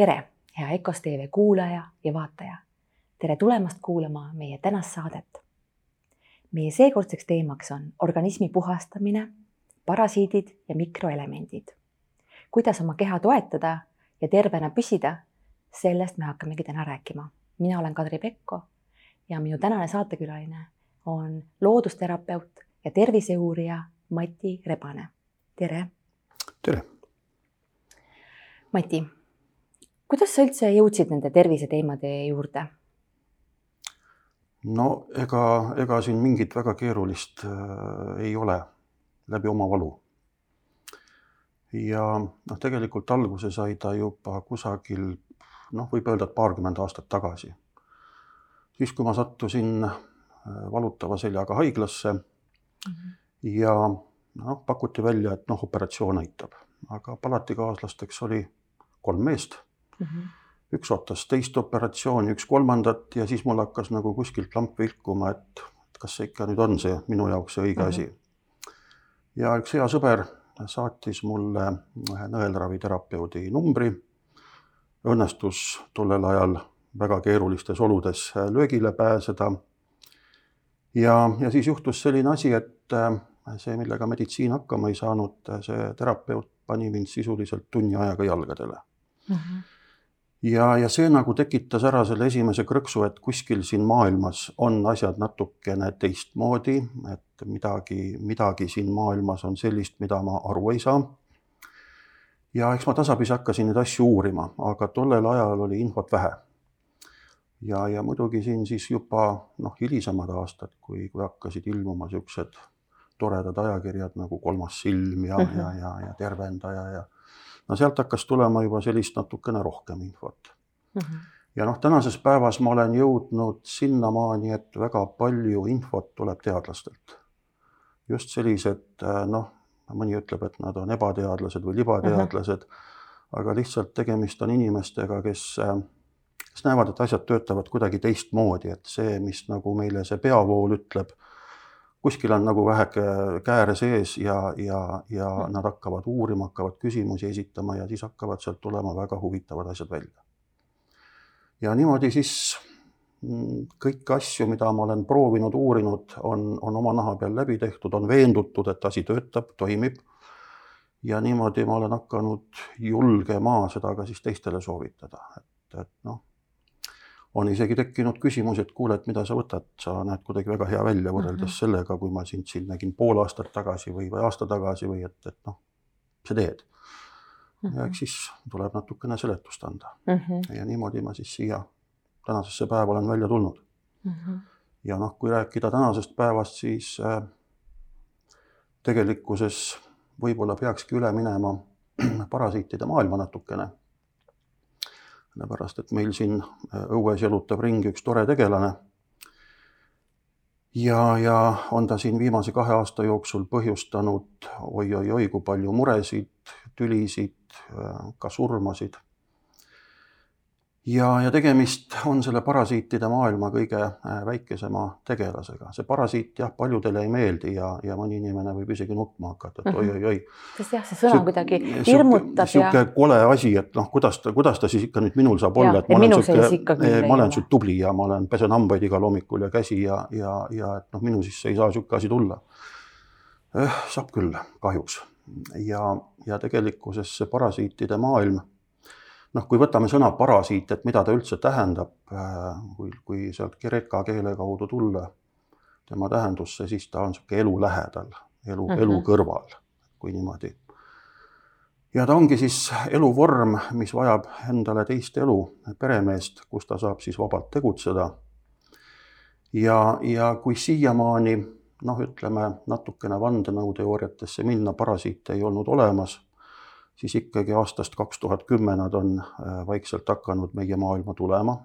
tere, hea EKOS tv kuulaja ja vaataja. tere tulemast kuulama meie tänast saadet. meie seekordseks teemaks on organismi puhastamine, parasiidid ja mikroelemendid. kuidas oma keha toetada ja tervena püsida, sellest me hakkamegi täna rääkima. mina olen Kadri Pekko ja minu tänane saatekülaline on loodusterapeut ja terviseuurija Mati Rebane. tere. tere. Mati kuidas sa üldse jõudsid nende terviseteemade juurde? no ega, ega siin mingit väga keerulist äh, ei ole läbi oma valu. ja noh, tegelikult alguse sai ta juba kusagil noh, võib öelda, et paarkümmend aastat tagasi. siis, kui ma sattusin äh, valutava seljaga haiglasse mm -hmm. ja noh, pakuti välja, et noh, operatsioon aitab, aga palatikaaslasteks oli kolm meest mm. -hmm. üks ootas teist operatsiooni, üks kolmandat ja siis mul hakkas nagu kuskilt lamp vilkuma, et kas see ikka nüüd on see minu jaoks see õige mm -hmm. asi. ja üks hea sõber saatis mulle ühe nõelraviterapeudi numbri. õnnestus tollel ajal väga keerulistes oludes löögile pääseda. ja, ja siis juhtus selline asi, et see, millega meditsiin hakkama ei saanud, see terapeut pani mind sisuliselt tunni ajaga jalgadele mm. -hmm ja, ja see nagu tekitas ära selle esimese krõksu, et kuskil siin maailmas on asjad natukene teistmoodi, et midagi, midagi siin maailmas on sellist, mida ma aru ei saa. ja eks ma tasapisi hakkasin neid asju uurima, aga tollel ajal oli infot vähe. ja, ja muidugi siin siis juba noh, hilisemad aastad, kui, kui hakkasid ilmuma siuksed toredad ajakirjad nagu Kolmas silm ja mm, -hmm. ja, ja, ja Tervendaja ja no sealt hakkas tulema juba sellist natukene rohkem infot mm. -hmm. ja noh, tänases päevas ma olen jõudnud sinnamaani, et väga palju infot tuleb teadlastelt. just sellised noh, mõni ütleb, et nad on ebateadlased või libateadlased mm, -hmm. aga lihtsalt tegemist on inimestega, kes kes näevad, et asjad töötavad kuidagi teistmoodi, et see, mis nagu meile see peavool ütleb kuskil on nagu väheke kääre sees ja, ja, ja mm. nad hakkavad uurima, hakkavad küsimusi esitama ja siis hakkavad sealt tulema väga huvitavad asjad välja. ja niimoodi siis mm, kõiki asju, mida ma olen proovinud, uurinud, on, on oma naha peal läbi tehtud, on veendutud, et asi töötab, toimib. ja niimoodi ma olen hakanud julgema seda ka siis teistele soovitada, et, et noh on isegi tekkinud küsimus, et kuule, et mida sa võtad, sa näed kuidagi väga hea välja võrreldes mm -hmm. sellega, kui ma sind siin nägin pool aastat tagasi või, või aasta tagasi või et, et noh, mis sa teed mm. -hmm. ja eks siis tuleb natukene seletust anda mm. -hmm. ja niimoodi ma siis siia tänasesse päeva olen välja tulnud mm. -hmm. ja noh, kui rääkida tänasest päevast, siis äh, tegelikkuses võib-olla peakski üle minema parasiitide maailma natukene sellepärast et meil siin äh, õues jalutab ringi üks tore tegelane. ja, ja on ta siin viimase kahe aasta jooksul põhjustanud oi-oi-oi, kui palju muresid, tülisid, äh, ka surmasid ja, ja tegemist on selle parasiitide maailma kõige äh, väikesema tegelasega. see parasiit jah, paljudele ei meeldi ja, ja mõni inimene võib isegi nutma hakata, et oi-oi-oi. sest jah, see sõna kuidagi hirmutab ja. niisugune kole asi, et noh, kuidas ta, kuidas ta siis ikka nüüd minul saab ja, olla, et ma olen sihuke, ma olen sihuke tubli ja ma olen, pesen hambaid igal hommikul ja käsi ja, ja, ja et noh, minu sisse ei saa sihuke asi tulla eh,. saab küll, kahjuks. ja, ja tegelikkuses see parasiitide maailm noh, kui võtame sõna parasiit, et mida ta üldse tähendab, äh, kui, kui sealt kreeka keele kaudu tulla, tema tähendusse, siis ta on niisugune elu lähedal, elu mm, -hmm. elu kõrval, kui niimoodi. ja ta ongi siis eluvorm, mis vajab endale teist elu, peremeest, kus ta saab siis vabalt tegutseda. ja, ja kui siiamaani noh, ütleme natukene vandenõuteooriatesse minna, parasiite ei olnud olemas siis ikkagi aastast kaks tuhat kümme nad on äh, vaikselt hakanud meie maailma tulema.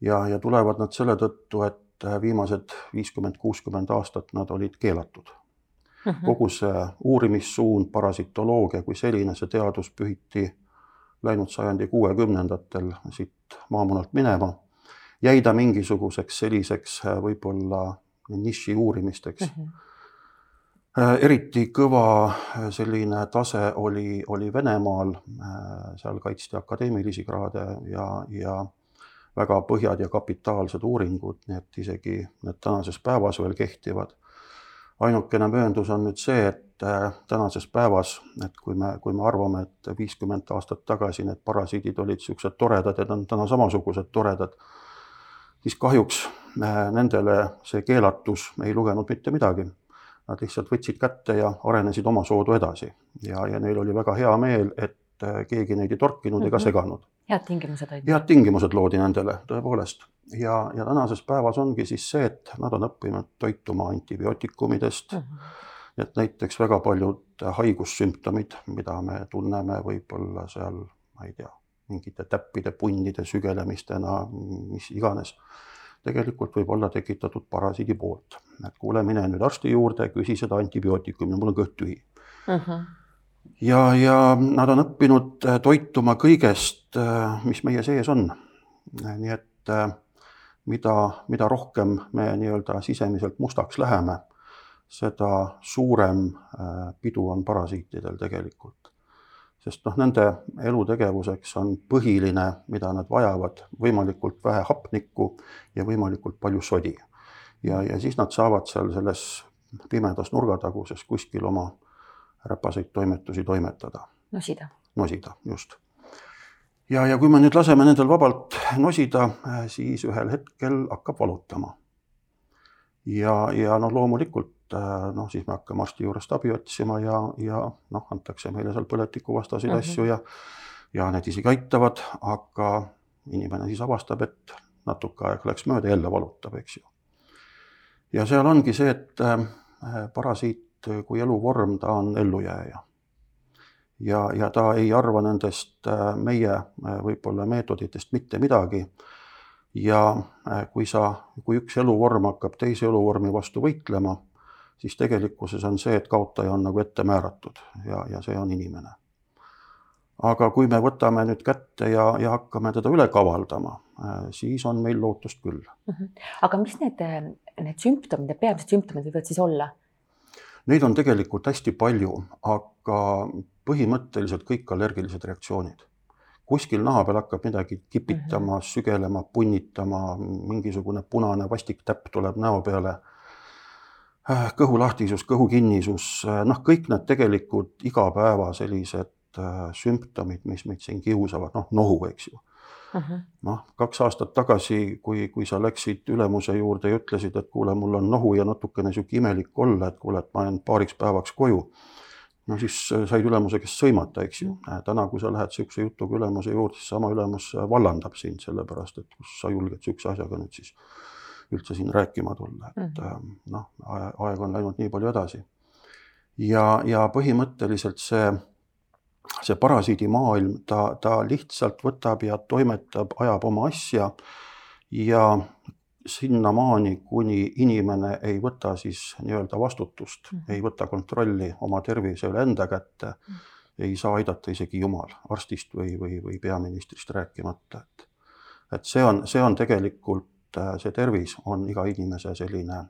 ja, ja tulevad nad selle tõttu, et äh, viimased viiskümmend, kuuskümmend aastat nad olid keelatud mm. -hmm. kogu see uurimissuund, parasitoloogia kui selline, see teadus pühiti läinud sajandi kuuekümnendatel siit maamunalt minema. jäi ta mingisuguseks selliseks äh, võib-olla niši uurimisteks mm. -hmm eriti kõva selline tase oli, oli Venemaal, seal kaitsti akadeemilisi kraade ja, ja väga põhjad ja kapitaalsed uuringud, nii et isegi need tänases päevas veel kehtivad. ainukene mööndus on nüüd see, et tänases päevas, et kui me, kui me arvame, et viiskümmend aastat tagasi need parasiidid olid niisugused toredad ja nad on täna samasugused toredad, siis kahjuks nendele see keelatus ei lugenud mitte midagi Nad lihtsalt võtsid kätte ja arenesid omasoodu edasi ja, ja neil oli väga hea meel, et äh, keegi neid ei torkinud mm -hmm. ega mhm. seganud. head tingimused olid. head tingimused loodi nendele tõepoolest ja, ja tänases päevas ongi siis see, et nad on õppinud toituma antibiootikumidest mm. -hmm. et näiteks väga paljud haigussümptomid, mida me tunneme võib-olla seal, ma ei tea, mingite täppide, punnide sügelemistena, mis iganes tegelikult võib olla tekitatud parasiidi poolt. et kuule, mine nüüd arsti juurde, küsi seda antibiootikumi, mul on kõht tühi uh. -huh. ja, ja nad on õppinud äh, toituma kõigest, äh, mis meie sees on. nii et äh, mida, mida rohkem me nii-öelda sisemiselt mustaks läheme, seda suurem pidu on parasiitidel tegelikult sest noh, nende elutegevuseks on põhiline, mida nad vajavad, võimalikult vähe hapnikku ja võimalikult palju sodi. ja, ja siis nad saavad seal selles pimedas nurgataguses kuskil oma räpaseid toimetusi toimetada. nosida. nosida, just. ja, ja kui me nüüd laseme nendel vabalt nosida, siis ühel hetkel hakkab valutama. ja, ja noh, loomulikult noh, siis me hakkame arsti juurest abi otsima ja, ja noh, antakse meile seal põletikuvastaseid mm -hmm. asju ja ja need isegi aitavad, aga inimene siis avastab, et natuke aega läks mööda, jälle valutab, eks ju. ja seal ongi see, et äh, parasiit kui eluvorm, ta on ellujääja. ja, ja ta ei arva nendest äh, meie võib-olla meetoditest mitte midagi. ja kui sa, kui üks eluvorm hakkab teise eluvormi vastu võitlema siis tegelikkuses on see, et kaotaja on nagu ette määratud ja, ja see on inimene. aga kui me võtame nüüd kätte ja, ja hakkame teda üle kavaldama, äh, siis on meil lootust küll mm. -hmm. aga mis need, need sümptomid, need peamised sümptomid võivad siis olla? Neid on tegelikult hästi palju, aga põhimõtteliselt kõik allergilised reaktsioonid. kuskil naha peal hakkab midagi kipitama mm, -hmm. sügelema, punnitama, mingisugune punane vastik täpp tuleb näo peale Äh, kõhulahtisus, kõhukinnisus, äh, noh, kõik need tegelikult igapäeva sellised äh, sümptomid, mis meid siin kiusavad, noh, nohu, eks ju uh -huh.. noh, kaks aastat tagasi, kui, kui sa läksid ülemuse juurde ja ütlesid, et kuule, mul on nohu ja natukene sihuke imelik olla, et kuule, et ma jään paariks päevaks koju. no siis said ülemuse käest sõimata, eks ju. täna, kui sa lähed sihukese jutuga ülemuse juurde, siis sama ülemus vallandab sind, sellepärast et kus sa julged sihukese asjaga nüüd siis üldse siin rääkima tulla, et mm -hmm. noh, aeg on läinud nii palju edasi. ja, ja põhimõtteliselt see, see parasiidimaailm, ta, ta lihtsalt võtab ja toimetab, ajab oma asja ja sinnamaani, kuni inimene ei võta siis nii-öelda vastutust mm, ei võta kontrolli oma tervise üle enda kätte mm, ei saa aidata isegi Jumal, arstist või, või, või peaministrist rääkimata, et et see on, see on tegelikult Äh, see tervis on iga inimese selline,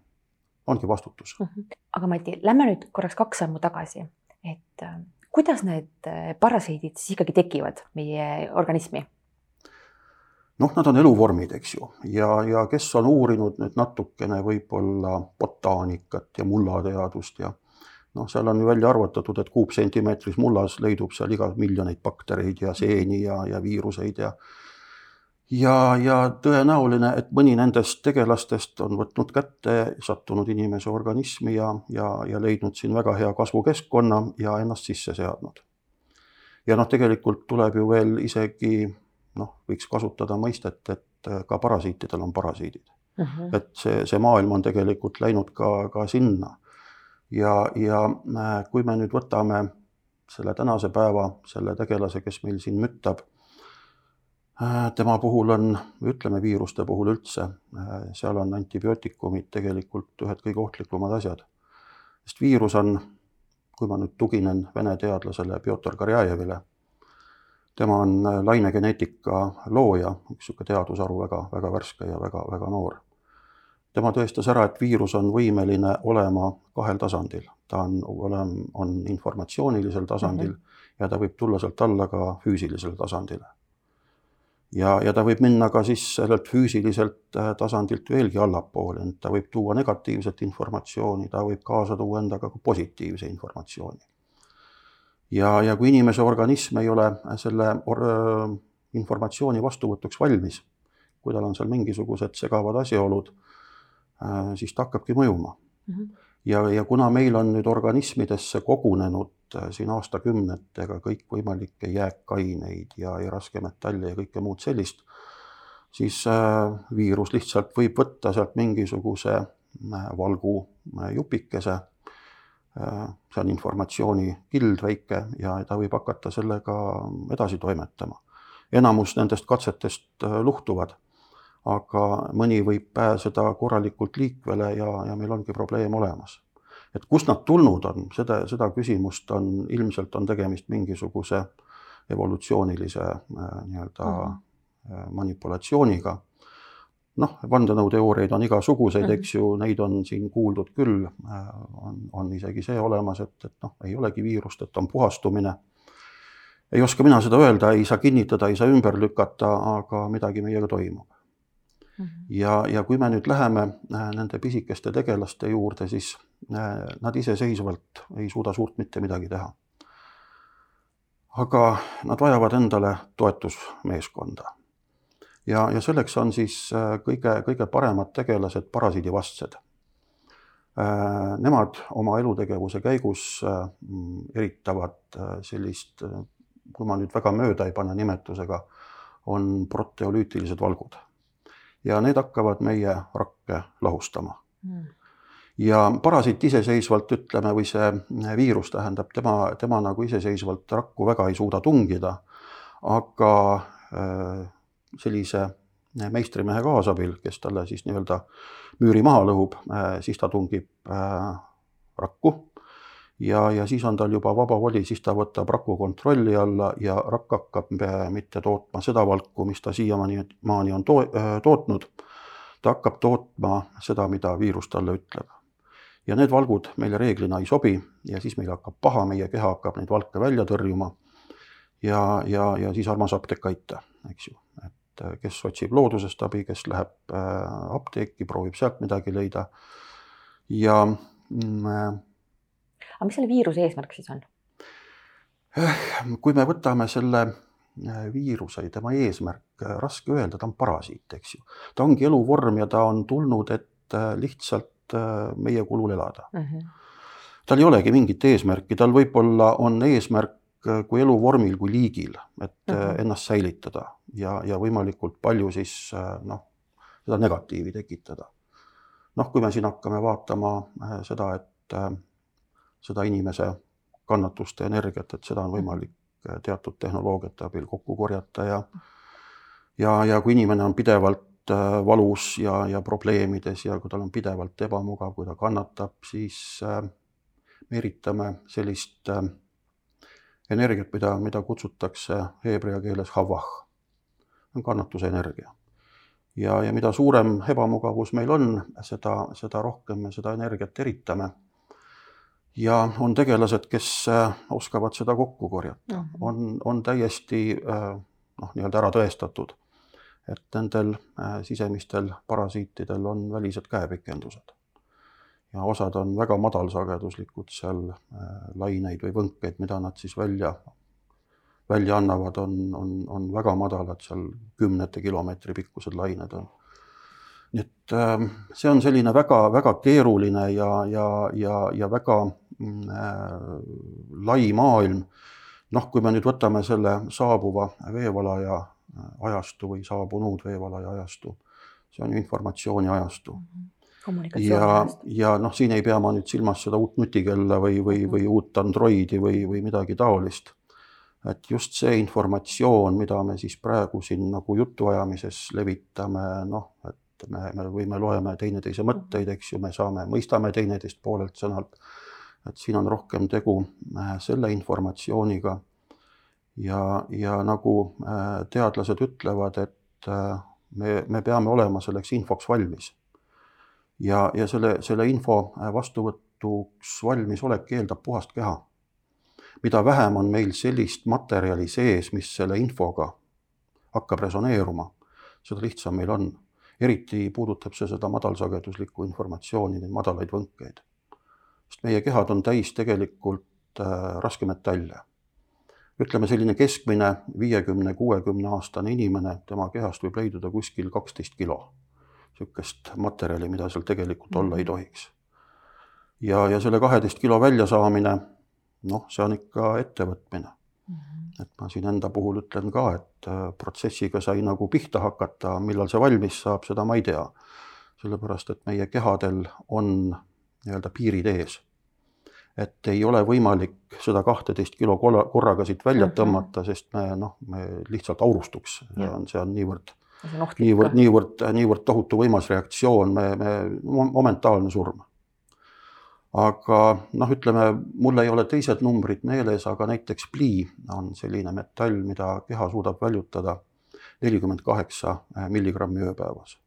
ongi vastutus mm. -hmm. aga Mati, lähme nüüd korraks kaks sammu tagasi, et äh, kuidas need äh, parasiidid siis ikkagi tekivad meie organismi? noh, nad on eluvormid, eks ju, ja, ja kes on uurinud nüüd natukene võib-olla botaanikat ja mullateadust ja noh, seal on ju välja arvutatud, et kuupsentimeetris mullas leidub seal iga miljoneid baktereid ja seeni ja, ja viiruseid ja ja, ja tõenäoline, et mõni nendest tegelastest on võtnud kätte, sattunud inimese organismi ja, ja, ja leidnud siin väga hea kasvukeskkonna ja ennast sisse seadnud. ja noh, tegelikult tuleb ju veel isegi noh, võiks kasutada mõistet, et ka parasiitidel on parasiidid uh. Mhm. -huh. et see, see maailm on tegelikult läinud ka, ka sinna. ja, ja äh, kui me nüüd võtame selle tänase päeva, selle tegelase, kes meil siin müttab Äh, tema puhul on, ütleme viiruste puhul üldse, äh, seal on antibiootikumid tegelikult ühed kõige ohtlikumad asjad. sest viirus on, kui ma nüüd tuginen vene teadlasele Pjotor Karjajevile, tema on äh, lainegeneetika looja, üks niisugune teadusharu väga, väga värske ja väga-väga noor. tema tõestas ära, et viirus on võimeline olema kahel tasandil, ta on on informatsioonilisel tasandil mm -hmm. ja ta võib tulla sealt alla ka füüsilisele tasandile. Ja, ja ta võib minna ka siis sellelt füüsiliselt äh, tasandilt veelgi allapoole, ta võib tuua negatiivset informatsiooni, ta võib kaasa tuua endaga ka positiivse informatsiooni. ja, ja kui inimese organism ei ole selle or-, äh, informatsiooni vastuvõtuks valmis, kui tal on seal mingisugused segavad asjaolud Äh, siis ta hakkabki mõjuma mm. -hmm. ja, ja kuna meil on nüüd organismidesse kogunenud äh, siin aastakümnetega kõikvõimalikke jääkaineid ja, ja raskemetalle ja kõike muud sellist, siis äh, viirus lihtsalt võib võtta sealt mingisuguse äh, valgu jupikese see on informatsioonikild väike ja ta võib hakata sellega edasi toimetama. enamus nendest katsetest luhtuvad aga mõni võib pääseda korralikult liikvele ja, ja meil ongi probleem olemas. Et kust nad tulnud on, seda, seda küsimust on, ilmselt on tegemist mingisuguse evolutsioonilise äh, nii-öelda mm -hmm. manipulatsiooniga. noh, vandenõuteooriaid on igasuguseid mm, -hmm. eks ju, neid on siin kuuldud küll, äh, on, on isegi see olemas, et, et noh, ei olegi viirust, et on puhastumine ei oska mina seda öelda, ei saa kinnitada, ei saa ümber lükata, aga midagi meiega toimub Mhm. ja, ja kui me nüüd läheme äh, nende pisikeste tegelaste juurde, siis nad iseseisvalt ei suuda suurt mitte midagi teha. aga nad vajavad endale toetusmeeskonda. ja, ja selleks on siis äh, kõige, kõige paremad tegelased parasiidivastsed. Nemad oma elutegevuse käigus eritavad sellist, kui ma nüüd väga mööda ei pane nimetusega, on proteolüütilised valgud ja need hakkavad meie rakke lahustama mm. Ja parasiit iseseisvalt ütleme, või see viirus tähendab, tema, tema nagu iseseisvalt rakku väga ei suuda tungida, aga äh, sellise meistrimehe kaasabil, kes talle siis nii-öelda müüri maha lõhub, äh, siis ta tungib äh, rakku ja, ja siis on tal juba vaba voli, siis ta võtab raku kontrolli alla ja rakk hakkab mitte tootma seda valku, mis ta siiamaani, maani on to tootnud. ta hakkab tootma seda, mida viirus talle ütleb. Ja need valgud meile reeglina ei sobi ja siis meil hakkab paha, meie keha hakkab neid valke välja tõrjuma. ja, ja, ja siis armas apteek aita, eks ju, et äh, kes otsib loodusest abi, kes läheb äh, apteeki, proovib sealt midagi leida. ja mm, äh, aga mis selle viiruse eesmärk siis on? kui me võtame selle viiruse ja tema eesmärk, raske öelda, ta on parasiit, eks ju. ta ongi eluvorm ja ta on tulnud, et lihtsalt meie kulul elada mm. -hmm. tal ei olegi mingit eesmärki, tal võib-olla on eesmärk kui eluvormil, kui liigil, et mm -hmm. ennast säilitada ja, ja võimalikult palju siis noh, seda negatiivi tekitada. noh, kui me siin hakkame vaatama seda, et seda inimese kannatust ja energiat, et seda on võimalik äh, teatud tehnoloogiate abil kokku korjata ja ja, ja kui inimene on pidevalt äh, valus ja, ja probleemides ja kui tal on pidevalt ebamugav, kui ta kannatab, siis äh, me eritame sellist energiat, mida, mida kutsutakse heebrea keeles havah, on kannatuse energia. ja, ja mida suurem ebamugavus meil on, seda, seda rohkem me seda energiat eritame. Ja on tegelased, kes äh, oskavad seda kokku korjata. On, on täiesti äh, noh, nii-öelda ära tõestatud, et nendel äh, sisemistel parasiitidel on välised käepikendused. ja osad on väga madalsageduslikud seal laineid või võnkeid, mida nad siis välja, välja annavad, on, on, on väga madalad, seal kümnete kilomeetri pikkused lained on nii et ähm, see on selline väga-väga keeruline ja, ja, ja, ja väga mm, äh, lai maailm. noh, kui me nüüd võtame selle saabuva veevalaja äh, ajastu või saabunud veevalaja ajastu, see on ju informatsiooni ajastu ja, ja noh, siin ei pea ma nüüd silmas seda uut nutikella või, või, või uut Androidi või, või midagi taolist. et just see informatsioon, mida me siis praegu siin nagu jutuajamises levitame, noh, et me, me võime, loeme teineteise mõtteid, eks ju, me saame, mõistame teineteist poolelt sõnalt. et siin on rohkem tegu äh, selle informatsiooniga. Ja, ja nagu äh, teadlased ütlevad, et äh, me, me peame olema selleks infoks valmis. ja, ja selle, selle info vastuvõtuks valmisolek eeldab puhast keha. mida vähem on meil sellist materjali sees, mis selle infoga hakkab resoneeruma, seda lihtsam meil on. eriti puudutab see seda madalsageduslikku informatsiooni, neid madalaid võnkeid. sest meie kehad on täis tegelikult äh, raskmetalle ütleme, selline keskmine viiekümne, kuuekümne aastane inimene, tema kehast võib leiduda kuskil kaksteist kilo niisugust materjali, mida seal tegelikult olla ei mhm. tohiks. ja, ja selle kaheteist kilo väljasaamine, noh, see on ikka ettevõtmine mm. -hmm. et ma siin enda puhul ütlen ka, et äh, protsessiga sai nagu pihta hakata, millal see valmis saab, seda ma ei tea. sellepärast, et meie kehadel on nii-öelda piirid ees et ei ole võimalik seda kahteteist kilo korraga siit välja mm -hmm. tõmmata, sest me noh, me lihtsalt aurustuks, see on, see on niivõrd, niivõrd, niivõrd, niivõrd tohutu võimas reaktsioon, me, me momentaalne surm. aga noh, ütleme, mul ei ole teised numbrid meeles, aga näiteks plii on selline metall, mida keha suudab väljutada nelikümmend kaheksa milligrammi ööpäevas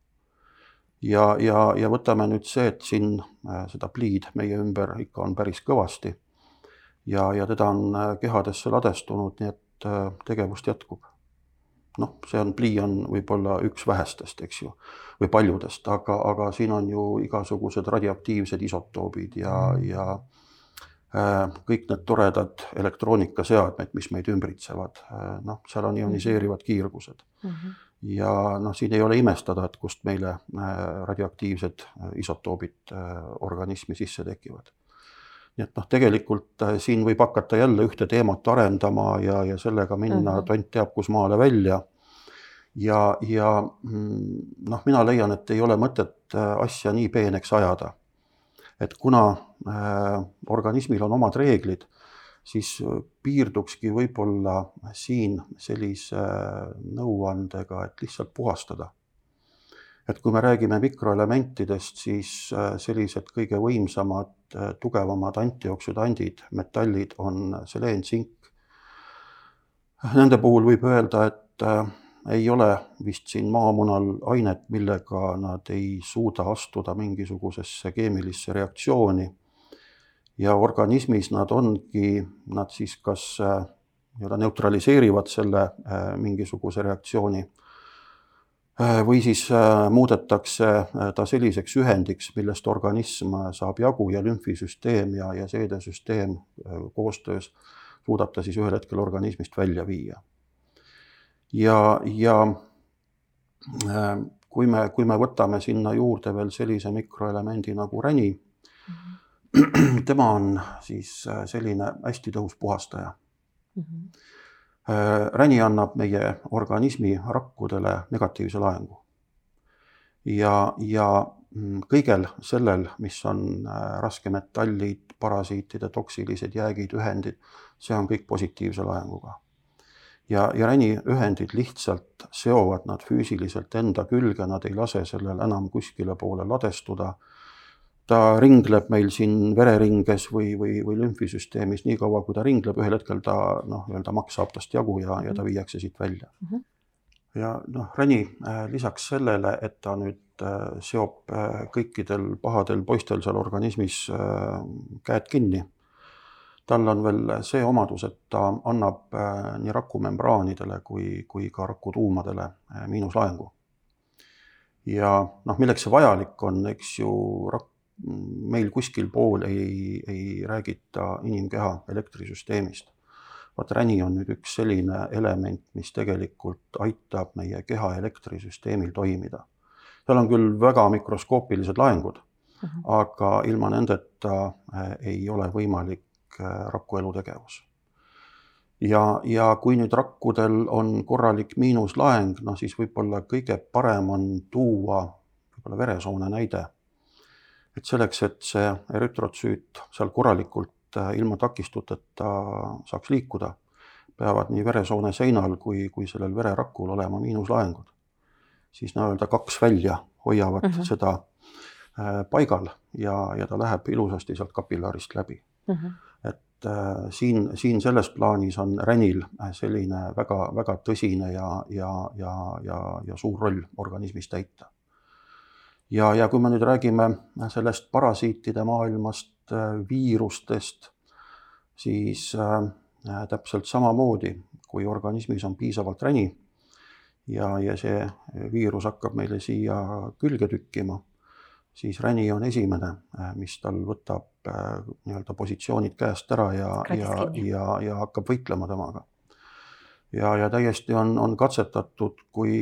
ja, ja, ja võtame nüüd see, et siin äh, seda pliid meie ümber ikka on päris kõvasti. ja, ja teda on äh, kehadesse ladestunud, nii et äh, tegevust jätkub. noh, see on, plii on võib-olla üks vähestest, eks ju, või paljudest, aga, aga siin on ju igasugused radioaktiivsed isotoobid ja ja kõik need toredad elektroonikaseadmed, mis meid ümbritsevad, noh, seal on ioniseerivad kiirgused mm. -hmm ja noh, siin ei ole imestada, et kust meile äh, radioaktiivsed äh, isotoobid äh, organismi sisse tekivad. nii et noh, tegelikult siin võib hakata jälle ühte teemat arendama ja, ja sellega minna mm -hmm. tont teab kus maale välja. ja, ja mm, noh, mina leian, et ei ole mõtet asja nii peeneks ajada. et kuna äh, organismil on omad reeglid siis äh, piirdukski võib-olla siin sellise äh, nõuandega, et lihtsalt puhastada. et kui me räägime mikroelementidest, siis äh, sellised kõige võimsamad, tugevamad antioksüdandid, metallid on seleen, tsink. Nende puhul võib öelda, et ei ole vist siin maamunal ainet, millega nad ei suuda astuda mingisugusesse keemilisse reaktsiooni ja organismis nad ongi, nad siis kas äh, nii-öelda neutraliseerivad selle äh, mingisuguse reaktsiooni äh, või siis muudetakse ta selliseks ühendiks, millest organism saab jagu ja lümfisüsteem ja, ja seedesüsteem koostöös suudab ta siis ühel hetkel organismist välja viia. ja, ja kui me, kui me võtame sinna juurde veel sellise mikroelemendi nagu räni mm, -hmm tema on siis äh, selline hästi tõhus puhastaja mm. -hmm. Räni annab meie organismi rakkudele negatiivse laengu. ja, ja mm, kõigel sellel, mis on äh, raskemetallid, parasiitide, toksilised jäägid, ühendid, see on kõik positiivse laenguga. ja, ja räni ühendid lihtsalt seovad nad füüsiliselt enda külge, nad ei lase sellel enam kuskile poole ladestuda ta ringleb meil siin vereringes või, või, või lümfisüsteemis nii kaua, kui ta ringleb, ühel hetkel ta noh, nii-öelda maks saab tast jagu ja, ja ta mhm. viiakse siit välja mm. -hmm. ja noh, Reni äh, lisaks sellele, et ta nüüd äh, seob äh, kõikidel pahadel poistel seal organismis käed kinni, tal on veel see omadus, et ta annab nii rakumembraanidele kui, kui ka rakutuumadele miinuslaengu. ja noh, milleks see vajalik on, eks ju, rakk meil kuskil pool ei, ei räägita inimkeha elektrisüsteemist. vaat räni on nüüd üks selline element, mis tegelikult aitab meie keha elektrisüsteemil toimida. seal on küll väga mikroskoopilised laengud uh, mhm. -huh. aga ilma nendeta äh, ei ole võimalik äh, raku elutegevus. ja, ja kui nüüd rakkudel on korralik miinuslaeng, noh siis võib-olla kõige parem on tuua võib-olla veresoone näide et selleks, et see erütrotsüüt seal korralikult äh, ilma takistuteta saaks liikuda, peavad nii veresoone seinal kui, kui sellel vererakul olema miinuslaengud. siis nii-öelda kaks välja hoiavad mm -hmm. seda äh, paigal ja, ja ta läheb ilusasti sealt kapillaarist läbi mm. -hmm. et äh, siin, siin selles plaanis on ränil selline väga-väga tõsine ja, ja, ja, ja, ja suur roll organismis täita ja, ja kui me nüüd räägime sellest parasiitide maailmast, viirustest, siis äh, täpselt samamoodi, kui organismis on piisavalt räni ja, ja see viirus hakkab meile siia külge tükkima, siis räni on esimene, äh, mis tal võtab äh, nii-öelda positsioonid käest ära ja, ja, ja, ja hakkab võitlema temaga. ja, ja täiesti on, on katsetatud, kui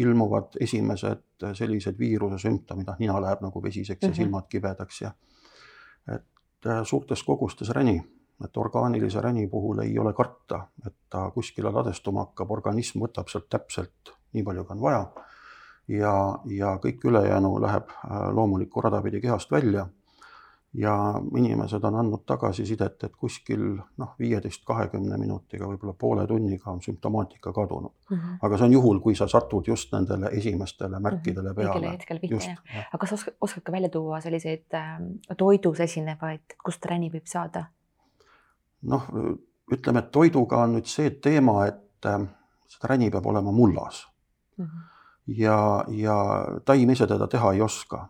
ilmuvad esimesed sellised viiruse sümptomid, noh nina läheb nagu vesiseks mm -hmm. ja mhm. silmad kibedaks ja et äh, suurtes kogustes räni et orgaanilise räni puhul ei ole karta, et ta kuskile ladestuma hakkab, organism võtab sealt täpselt nii palju, kui on vaja. ja, ja kõik ülejäänu läheb äh, loomulikku rada pidi kehast välja. Ja inimesed on andnud tagasisidet, et kuskil noh, viieteist, kahekümne minutiga, võib-olla poole tunniga on sümptomaatika kadunud mm. -hmm. aga see on juhul, kui sa satud just nendele esimestele mhm. märkidele peale. õigel hetkel pihta jah. aga kas oskad, oskad ka välja tuua selliseid äh, toidus esinevaid, kust räni võib saada? noh, ütleme, et toiduga on nüüd see teema, et äh, seda räni peab olema mullas mm. -hmm. ja, ja taim ise teda teha ei oska.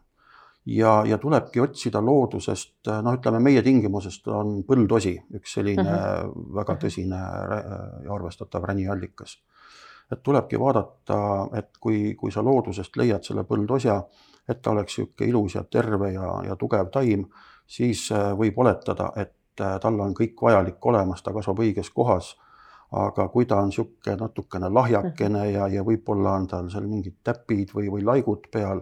Ja, ja tulebki otsida loodusest, noh, ütleme meie tingimusest on põldosi üks selline mm -hmm. väga mhm. tõsine ja arvestatav räniallikas. et tulebki vaadata, et kui, kui sa loodusest leiad selle põldosja, et ta oleks niisugune ilus ja terve ja, ja tugev taim, siis äh, võib oletada, et Äh, tal on kõik vajalik olemas, ta kasvab õiges kohas. aga kui ta on niisugune natukene lahjakene ja, ja võib-olla on tal seal mingid täpid või, või laigud peal,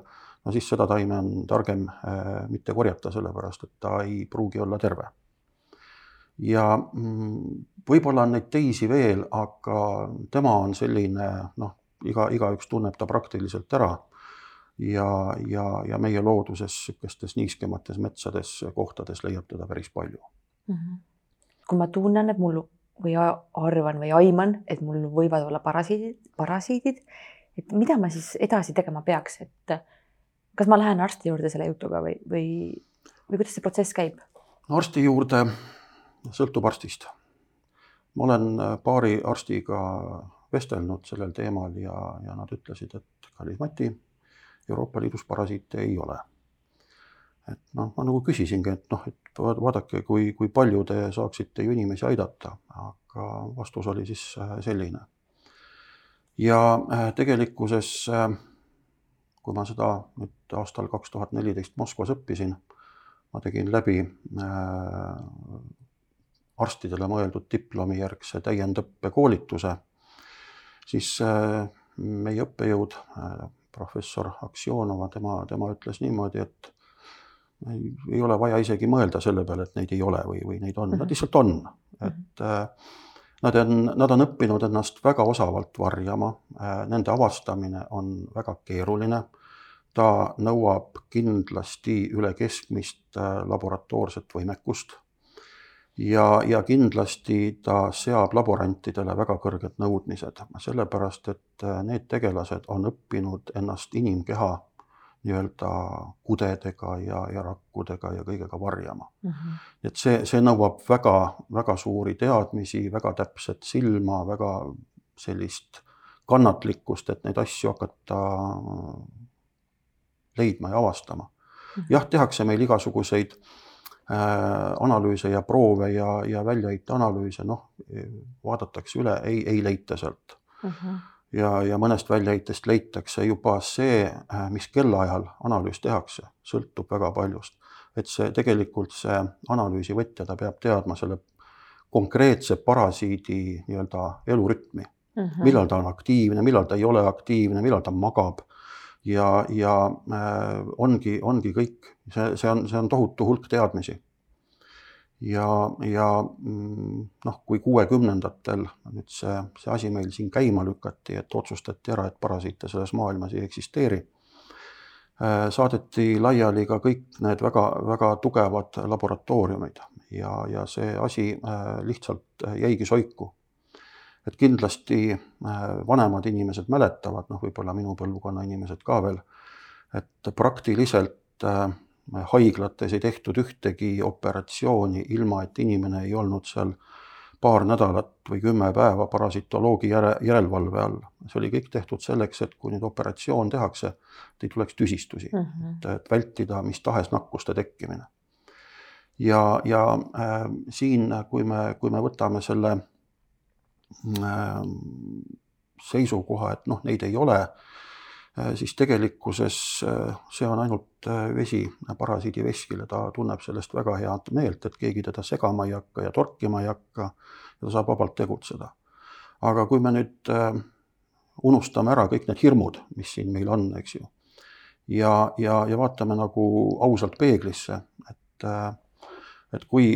no siis seda taime on targem äh, mitte korjata, sellepärast et ta ei pruugi olla terve. ja mm, võib-olla on neid teisi veel, aga tema on selline noh, iga, igaüks tunneb ta praktiliselt ära ja, ja, ja meie looduses niisugustes niiskemates metsades kohtades leiab teda päris palju mm. -hmm. kui ma tunnen, et mul või arvan või aiman, et mul võivad olla parasiidid, parasiidid, et mida ma siis edasi tegema peaks, et kas ma lähen arsti juurde selle jutuga või, või, või kuidas see protsess käib? arsti juurde sõltub arstist. ma olen paari arstiga vestelnud sellel teemal ja, ja nad ütlesid, et kallis Mati, Euroopa Liidus parasiite ei ole et noh, ma nagu küsisingi, et noh, et vaadake, kui, kui palju te saaksite ju inimesi aidata, aga vastus oli siis äh, selline. ja äh, tegelikkuses, äh, kui ma seda nüüd aastal kaks tuhat neliteist Moskvas õppisin, ma tegin läbi arstidele mõeldud diplomijärgse täiendõppekoolituse, siis meie õppejõud, professor Aksjonova, tema, tema ütles niimoodi, et ei ole vaja isegi mõelda selle peale, et neid ei ole või, või neid on, nad mhm. lihtsalt on, et äh, nad on, nad on õppinud ennast väga osavalt varjama, äh, nende avastamine on väga keeruline. Ta nõuab kindlasti üle keskmist äh, laboratoorset võimekust. ja, ja kindlasti ta seab laborantidele väga kõrged nõudmised, sellepärast et need tegelased on õppinud ennast inimkeha nii-öelda kudedega ja, ja rakkudega ja kõigega varjama mm. -hmm. et see, see nõuab väga-väga suuri teadmisi, väga täpset silma, väga sellist kannatlikkust, et neid asju hakata leidma ja avastama. -hmm. jah, tehakse meil igasuguseid äh, analüüse ja proove ja, ja väljaheiteanalüüse, noh, vaadatakse üle, ei, ei leita sealt mm. -hmm ja, ja mõnest väljaheitest leitakse juba see, äh, mis kellaajal analüüs tehakse, sõltub väga paljust. et see tegelikult see analüüsi võtja, ta peab teadma selle konkreetse parasiidi nii-öelda elurütmi mm. -hmm. millal ta on aktiivne, millal ta ei ole aktiivne, millal ta magab ja, ja äh, ongi, ongi kõik, see, see on, see on tohutu hulk teadmisi. Ja, ja mm, noh, kui kuuekümnendatel nüüd see, see asi meil siin käima lükati, et otsustati ära, et parasiite selles maailmas ei eksisteeri, äh, saadeti laiali ka kõik need väga-väga tugevad laboratooriumid. Ja, ja see asi äh, lihtsalt jäigi soiku. Et kindlasti äh, vanemad inimesed mäletavad, noh, võib-olla minu põlvkonna inimesed ka veel, et praktiliselt haiglates ei tehtud ühtegi operatsiooni, ilma et inimene ei olnud seal paar nädalat või kümme päeva parasitoloogi järe, järelevalve all. see oli kõik tehtud selleks, et kui nüüd operatsioon tehakse, et ei tuleks tüsistusi mm, -hmm. et, et vältida mis tahes nakkuste tekkimine. ja, ja äh, siin, kui me, kui me võtame selle äh, seisukoha, et noh, neid ei ole Äh, siis tegelikkuses äh, see on ainult äh, vesi parasiidi veskile, ta tunneb sellest väga head meelt, et keegi teda segama ei hakka ja torkima ei hakka ja ta saab vabalt tegutseda. aga kui me nüüd unustame ära kõik need hirmud, mis siin meil on, eks ju, ja, ja, ja vaatame nagu ausalt peeglisse, et, et kui,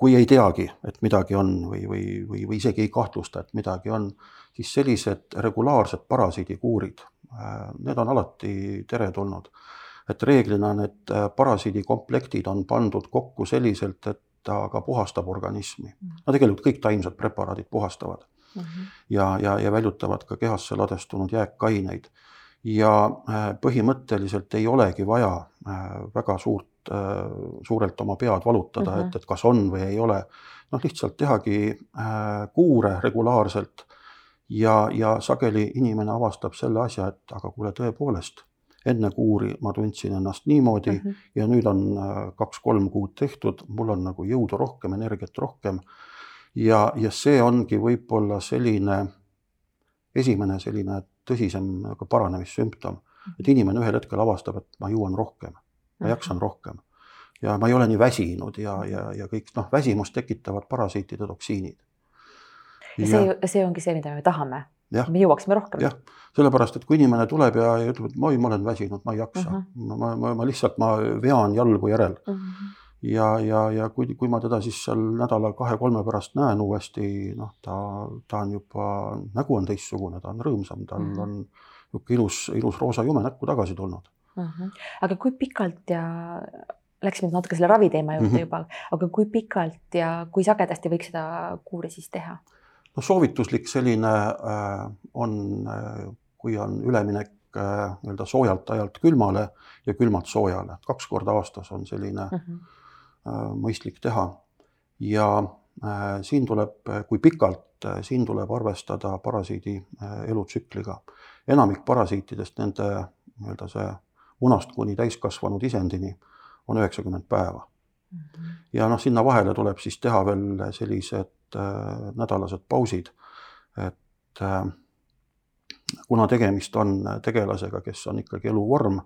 kui ei teagi, et midagi on või, või, või, või isegi ei kahtlusta, et midagi on, siis sellised regulaarsed parasiidikuurid Äh, need on alati teretulnud. et reeglina need äh, parasiidikomplektid on pandud kokku selliselt, et ta ka puhastab organismi. Mm. no tegelikult kõik taimsed preparaadid puhastavad mm -hmm. ja, ja, ja väljutavad ka kehasse ladestunud jääkaineid. ja äh, põhimõtteliselt ei olegi vaja väga suurt, suurelt oma pead valutada mm, -hmm. et, et kas on või ei ole. noh, lihtsalt tehagi kuure regulaarselt ja, ja sageli inimene avastab selle asja, et aga kuule, tõepoolest, enne kuuri ma tundsin ennast niimoodi mm -hmm. ja nüüd on äh, kaks-kolm kuud tehtud, mul on nagu jõudu rohkem, energiat rohkem. ja, ja see ongi võib-olla selline esimene selline tõsisem nagu paranemissümptom, et mhm. inimene ühel hetkel avastab, et ma jõuan rohkem, ma jaksan rohkem ja ma ei ole nii väsinud ja, ja, ja kõik noh, väsimust tekitavad parasiitide toksiinid ja see, see ongi see, mida me tahame. me jõuaksime rohkem. jah, sellepärast, et kui inimene tuleb ja, ütleb, et oi, ma olen väsinud, ma ei jaksa uh, -huh. ma, ma, ma lihtsalt, ma vean jalgu järel uh. -huh. ja, ja, ja kui, kui ma teda siis seal nädala kahe-kolme pärast näen uuesti, noh, ta, ta on juba, nägu on teistsugune, ta on rõõmsam, tal uh -huh. on niisugune ilus, ilus roosa jume näkku tagasi tulnud. Aga kui pikalt ja läksime natuke selle raviteema juurde mm -hmm. juba, aga kui pikalt ja kui sagedasti võiks seda kuuri siis teha? noh, soovituslik selline äh, on, äh, kui on üleminek äh, nii-öelda soojalt ajalt külmale ja külmalt soojale, kaks korda aastas on selline uh mhm. -huh. mõistlik teha. ja siin tuleb, kui pikalt, siin tuleb arvestada parasiidi elutsükliga. enamik parasiitidest, nende nii-öelda see munast kuni täiskasvanud isendini on üheksakümmend päeva mm. -hmm. ja noh, sinna vahele tuleb siis teha veel sellised Äh, nädalased pausid. et äh, kuna tegemist on tegelasega, kes on ikkagi eluvorm,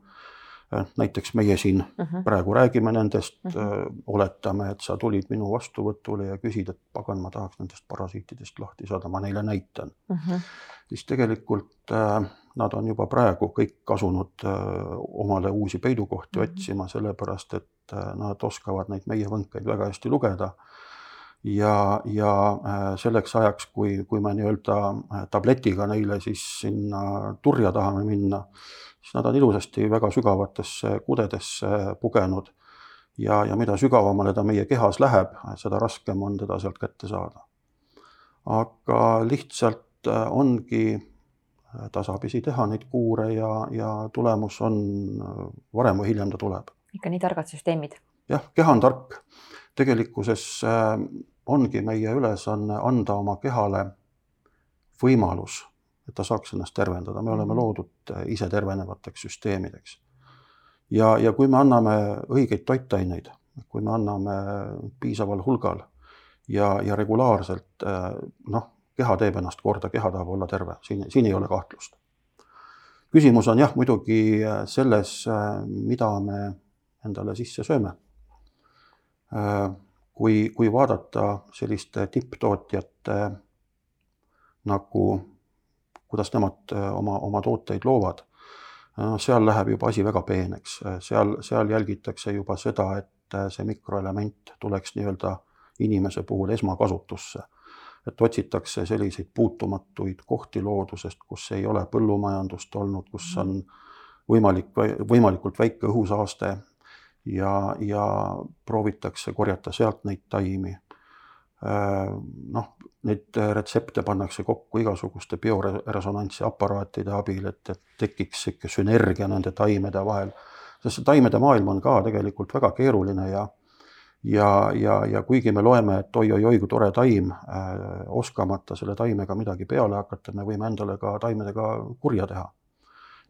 näiteks meie siin uh mhm. -huh. praegu räägime nendest uh, mhm. -huh. oletame, et sa tulid minu vastuvõtule ja küsid, et pagan, ma tahaks nendest parasiitidest lahti saada, ma neile näitan uh. Mhm. -huh. siis tegelikult äh, nad on juba praegu kõik asunud äh, omale uusi peidukohti uh -huh. otsima, sellepärast et äh, nad oskavad neid meie võnkeid väga hästi lugeda ja, ja äh, selleks ajaks, kui, kui me nii-öelda äh, tabletiga neile siis sinna turja tahame minna, siis nad on ilusasti väga sügavatesse kudedesse pugenud. ja, ja mida sügavamale ta meie kehas läheb, seda raskem on teda sealt kätte saada. aga lihtsalt äh, ongi tasapisi teha neid kuure ja, ja tulemus on varem või hiljem ta tuleb. ikka nii targad süsteemid. jah, keha on tark. tegelikkuses ongi meie ülesanne anda oma kehale võimalus, et ta saaks ennast tervendada, me oleme mhm. loodud ise tervenevateks süsteemideks. ja, ja kui me anname õigeid toitaineid, kui me anname piisaval hulgal ja, ja regulaarselt, noh, keha teeb ennast korda, keha tahab olla terve, siin, siin ei ole kahtlust. küsimus on jah, muidugi selles, mida me endale sisse sööme kui, kui vaadata selliste tipptootjate nagu, kuidas nemad äh, oma, oma tooteid loovad, seal läheb juba asi väga peeneks, seal, seal jälgitakse juba seda, et äh, see mikroelement tuleks nii-öelda inimese puhul esmakasutusse. et otsitakse selliseid puutumatuid kohti loodusest, kus ei ole põllumajandust olnud, kus on võimalik, võimalikult väike õhusaaste ja, ja proovitakse korjata sealt neid taimi. Äh, noh, neid retsepte pannakse kokku igasuguste bioresonantsi aparaatide abil, et, et tekiks sihuke sünergia nende taimede vahel. sest see taimede maailm on ka tegelikult väga keeruline ja, ja, ja, ja kuigi me loeme, et oi-oi-oi, kui tore taim äh,, oskamata selle taimega midagi peale hakata, me võime endale ka taimedega kurja teha.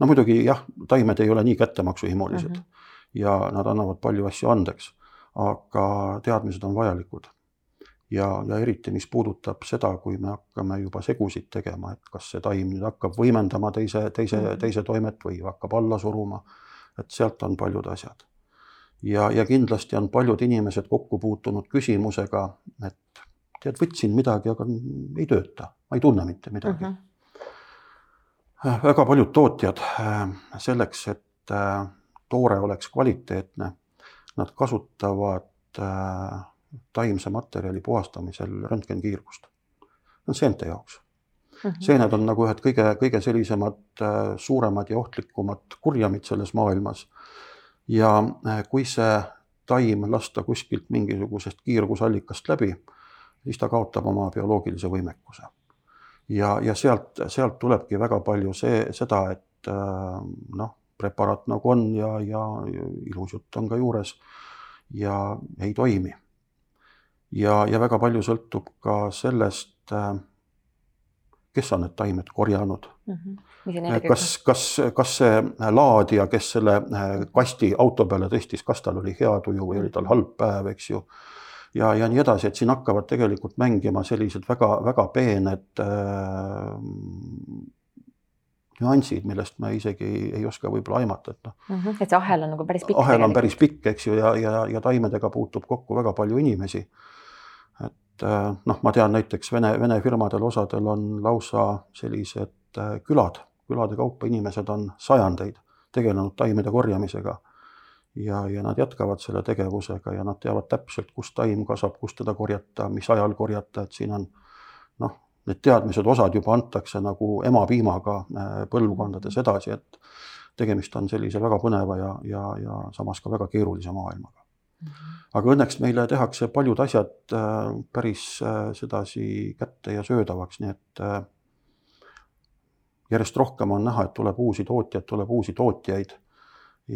no muidugi jah, taimed ei ole nii kättemaksuhimulised mm -hmm. ja nad annavad palju asju andeks, aga teadmised on vajalikud. Ja, ja eriti, mis puudutab seda, kui me hakkame juba segusid tegema, et kas see taim nüüd hakkab võimendama teise, teise mm, -hmm. teise toimet või hakkab alla suruma, et sealt on paljud asjad ja, ja kindlasti on paljud inimesed kokku puutunud küsimusega, et tead, võtsin midagi, aga ei tööta, ma ei tunne mitte midagi uh. -huh. väga paljud tootjad äh, selleks, et äh, toore oleks kvaliteetne, nad kasutavad äh, taimse materjali puhastamisel röntgenkiirgust. on seente jaoks uh. -huh. seened on nagu ühed kõige, kõige sellisemad suuremad ja ohtlikumad kurjamid selles maailmas ja äh, kui see taim lasta kuskilt mingisugusest kiirgusallikast läbi, siis ta kaotab oma bioloogilise võimekuse. ja, ja sealt, sealt tulebki väga palju see, seda, et äh, noh, preparaat nagu on ja, ja ilus jutt on ka juures ja ei toimi. Ja, ja väga palju sõltub ka sellest, äh, kes on need taimed korjanud mm. -hmm. kas, kas, kas see laadija, kes selle äh, kasti auto peale tõstis, kas tal oli hea tuju või oli tal halb päev, eks ju. ja, ja nii edasi, et siin hakkavad tegelikult mängima sellised väga-väga peened äh, nüansid, millest me isegi ei, ei oska võib-olla aimata, et noh mm. -hmm. et see ahel on nagu päris pikk. ahel on päris pikk, eks ju, ja, ja, ja taimedega puutub kokku väga palju inimesi et äh, noh, ma tean näiteks Vene, Vene firmadel, osadel on lausa sellised äh, külad, külade kaupa inimesed on sajandeid tegelenud taimede korjamisega. ja, ja nad jätkavad selle tegevusega ja nad teavad täpselt, kus taim kasvab, kus teda korjata, mis ajal korjata, et siin on noh, need teadmised, osad juba antakse nagu emapiimaga äh, põlvkondades edasi, et tegemist on sellise väga põneva ja, ja, ja samas ka väga keerulise maailmaga aga õnneks meile tehakse paljud asjad äh, päris äh, sedasi kätte ja söödavaks, nii et järjest rohkem on näha, et tuleb uusi tootjaid, tuleb uusi tootjaid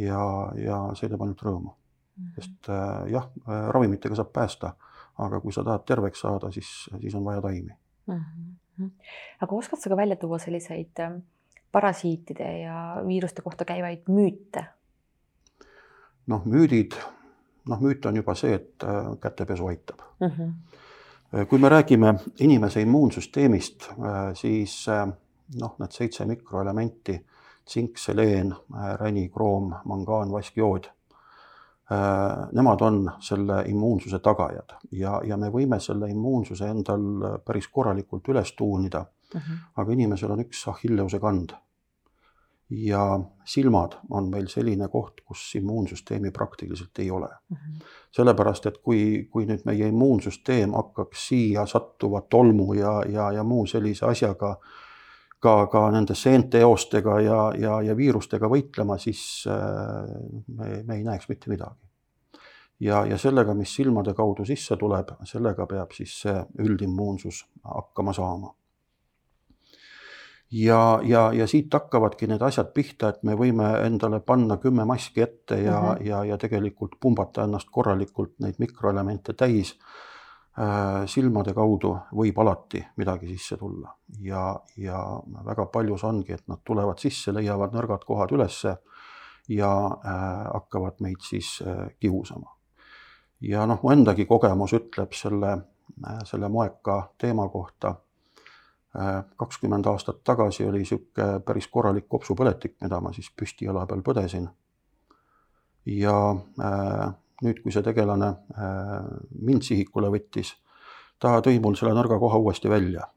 ja, ja see teeb ainult rõõmu. Mhm. sest jah, ravimitega saab päästa, aga kui sa tahad terveks saada, siis, siis on vaja taimi. Aga oskad sa ka välja tuua selliseid parasiitide ja viiruste kohta käivaid müüte? noh, müüdid noh, müüt on juba see, et äh, kätepesu aitab mm. -hmm. kui me räägime inimese immuunsüsteemist, äh, siis noh, need seitse mikroelementi, tsink, seleen, räni, kroom, mangaan, vask, jood. Nemad on selle immuunsuse tagajad ja, ja me võime selle immuunsuse endal päris korralikult üles tuunida mm. -hmm. aga inimesel on üks Achilleuse kand ja silmad on meil selline koht, kus immuunsüsteemi praktiliselt ei ole mm. -hmm. sellepärast, et kui, kui nüüd meie immuunsüsteem hakkaks siia sattuva tolmu ja, ja, ja muu sellise asjaga ka, ka nende seenteeostega ja, ja, ja viirustega võitlema, siis äh, me, me ei näeks mitte midagi. ja, ja sellega, mis silmade kaudu sisse tuleb, sellega peab siis see üldimmuunsus hakkama saama ja, ja, ja siit hakkavadki need asjad pihta, et me võime endale panna kümme maski ette ja mm, -hmm. ja, ja tegelikult pumbata ennast korralikult neid mikroelemente täis. Silmade kaudu võib alati midagi sisse tulla ja, ja väga paljus ongi, et nad tulevad sisse, leiavad nõrgad kohad ülesse ja äh, hakkavad meid siis äh, kiusama. ja noh, mu endagi kogemus ütleb selle äh,, selle moeka teema kohta kakskümmend aastat tagasi oli niisugune päris korralik kopsupõletik, mida ma siis püstijala peal põdesin. ja äh, nüüd, kui see tegelane äh, mind sihikule võttis, ta tõi mul selle nõrga koha uuesti välja.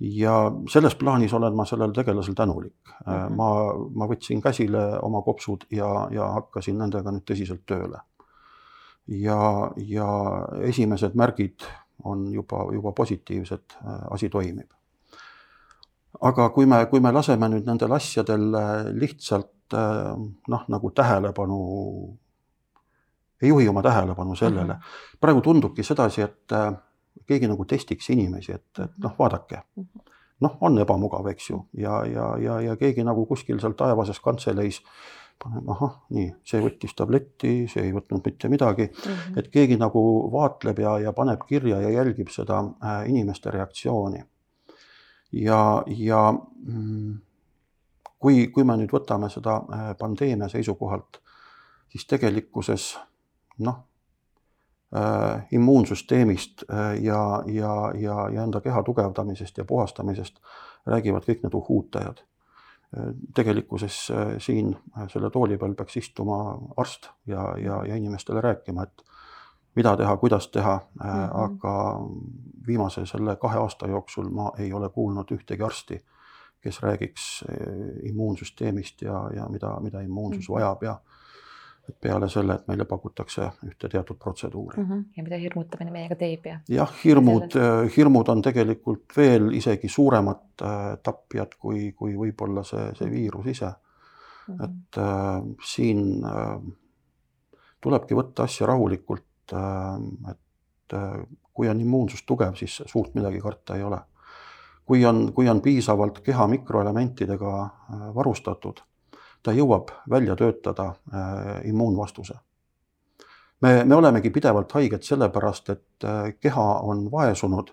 ja selles plaanis olen ma sellel tegelasel tänulik mm. -hmm. ma, ma võtsin käsile oma kopsud ja, ja hakkasin nendega nüüd tõsiselt tööle. ja, ja esimesed märgid on juba, juba positiivsed, äh, asi toimib. aga kui me, kui me laseme nüüd nendel asjadel lihtsalt noh, nagu tähelepanu, ei juhi oma tähelepanu sellele mm, -hmm. praegu tundubki sedasi, et keegi nagu testiks inimesi, et, et noh, vaadake mm. -hmm noh, on ebamugav, eks ju, ja, ja, ja, ja keegi nagu kuskil seal taevases kantseleis paneme, ahah, nii, see võttis tabletti, see ei võtnud mitte midagi mm. -hmm. et keegi nagu vaatleb ja, ja paneb kirja ja jälgib seda äh, inimeste reaktsiooni. ja, ja mm, kui, kui me nüüd võtame seda äh, pandeemia seisukohalt, siis tegelikkuses noh äh,, immuunsüsteemist äh, ja, ja, ja, ja enda keha tugevdamisest ja puhastamisest räägivad kõik need uhuutajad tegelikkuses äh, siin äh, selle tooli peal peaks istuma arst ja, ja, ja inimestele rääkima, et mida teha, kuidas teha mm, -hmm. aga viimase selle kahe aasta jooksul ma ei ole kuulnud ühtegi arsti, kes räägiks immuunsüsteemist ja, ja mida, mida immuunsus mm -hmm. vajab ja peale selle, et meile pakutakse ühte teatud protseduuri mm. -hmm. ja mida hirmutamine meiega teeb ja. jah, hirmud, hirmud on tegelikult veel isegi suuremad äh, tapjad kui, kui võib-olla see, see viirus ise mm. -hmm. et äh, siin äh, tulebki võtta asja rahulikult äh,. et äh, kui on immuunsus tugev, siis suurt midagi karta ei ole. kui on, kui on piisavalt keha mikroelementidega äh, varustatud ta jõuab välja töötada äh, immuunvastuse. me, me olemegi pidevalt haiged sellepärast, et äh, keha on vaesunud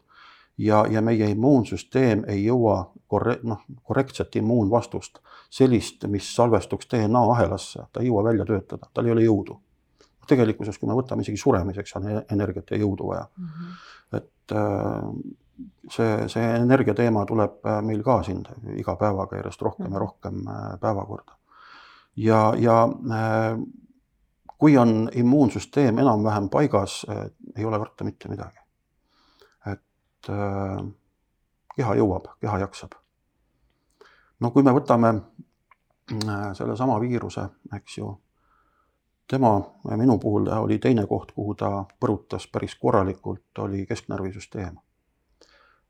ja, ja meie immuunsüsteem ei jõua korre-, noh, korrektset immuunvastust, sellist, mis salvestuks DNA ahelasse, ta ei jõua välja töötada, tal ei ole jõudu. tegelikkuses, kui me võtame isegi suremiseks, on e-, energiat ja jõudu vaja mm. -hmm. et äh, see, see energia teema tuleb meil ka siin iga päevaga järjest rohkem ja mhm. rohkem päevakorda ja, ja äh, kui on immuunsüsteem enam-vähem paigas, äh, ei ole karta mitte midagi. et äh, keha jõuab, keha jaksab. no kui me võtame sellesama viiruse, eks ju, tema, minu puhul oli teine koht, kuhu ta põrutas päris korralikult, oli kesknärvisüsteem.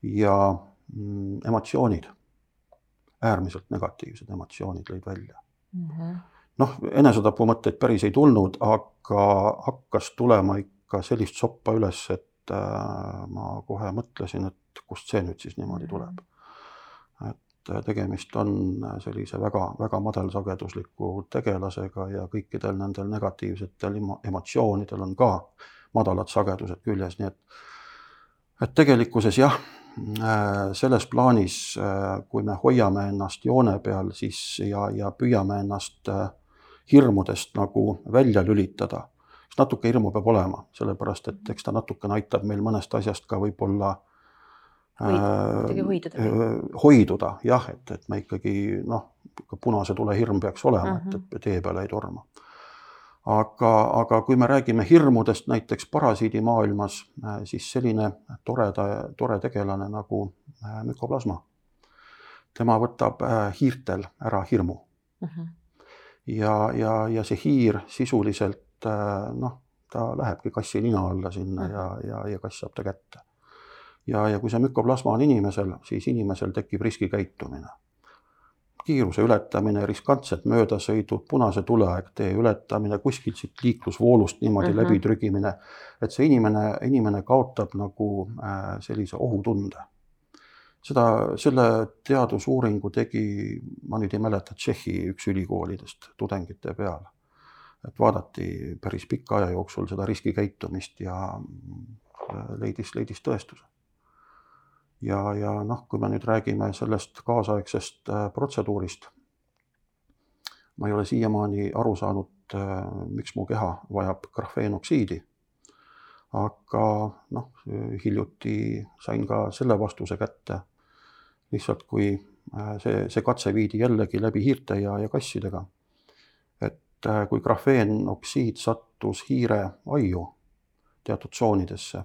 ja mm, emotsioonid, äärmiselt negatiivsed emotsioonid lõid välja -hmm. noh, enesetapumõtteid päris ei tulnud, aga hakkas tulema ikka sellist soppa üles, et äh, ma kohe mõtlesin, et kust see nüüd siis niimoodi tuleb. et äh, tegemist on sellise väga-väga madalsagedusliku tegelasega ja kõikidel nendel negatiivsetel emotsioonidel on ka madalad sagedused küljes, nii et et tegelikkuses jah Äh, selles plaanis, äh, kui me hoiame ennast joone peal, siis ja, ja püüame ennast äh, hirmudest nagu välja lülitada, siis natuke hirmu peab olema, sellepärast et eks ta natukene aitab meil mõnest asjast ka võib-olla hoiduda, hoiduda jah, et, et me ikkagi noh, punase tule hirm peaks olema uh, -huh. et, et tee peale ei torma aga, aga kui me räägime hirmudest näiteks parasiidimaailmas, äh, siis selline toreda, tore tegelane nagu äh, mükoplasma, tema võtab äh, hiirtel ära hirmu uh. -huh. ja, ja, ja see hiir sisuliselt noh, ta lähebki kassi nina alla sinna uh -huh. ja, ja, ja kass saab ta kätte. ja, ja kui see mükoplasma on inimesel, siis inimesel tekib riskikäitumine kiiruse ületamine, riskantsed möödasõidud, punase tuleaeg tee ületamine, kuskilt siit liiklusvoolust niimoodi mm -hmm. läbitrügimine. et see inimene, inimene kaotab nagu äh, sellise ohutunde. seda, selle teadusuuringu tegi, ma nüüd ei mäleta, Tšehhi üks ülikoolidest tudengite peal. et vaadati päris pika aja jooksul seda riskikäitumist ja äh, leidis, leidis tõestuse ja, ja noh, kui me nüüd räägime sellest kaasaegsest äh, protseduurist, ma ei ole siiamaani aru saanud, äh, miks mu keha vajab grafeenoksiidi. aga noh, hiljuti sain ka selle vastuse kätte. lihtsalt kui äh, see, see katse viidi jällegi läbi hiirte ja, ja kassidega. et kui grafeenoksiid sattus hiire aiu teatud tsoonidesse.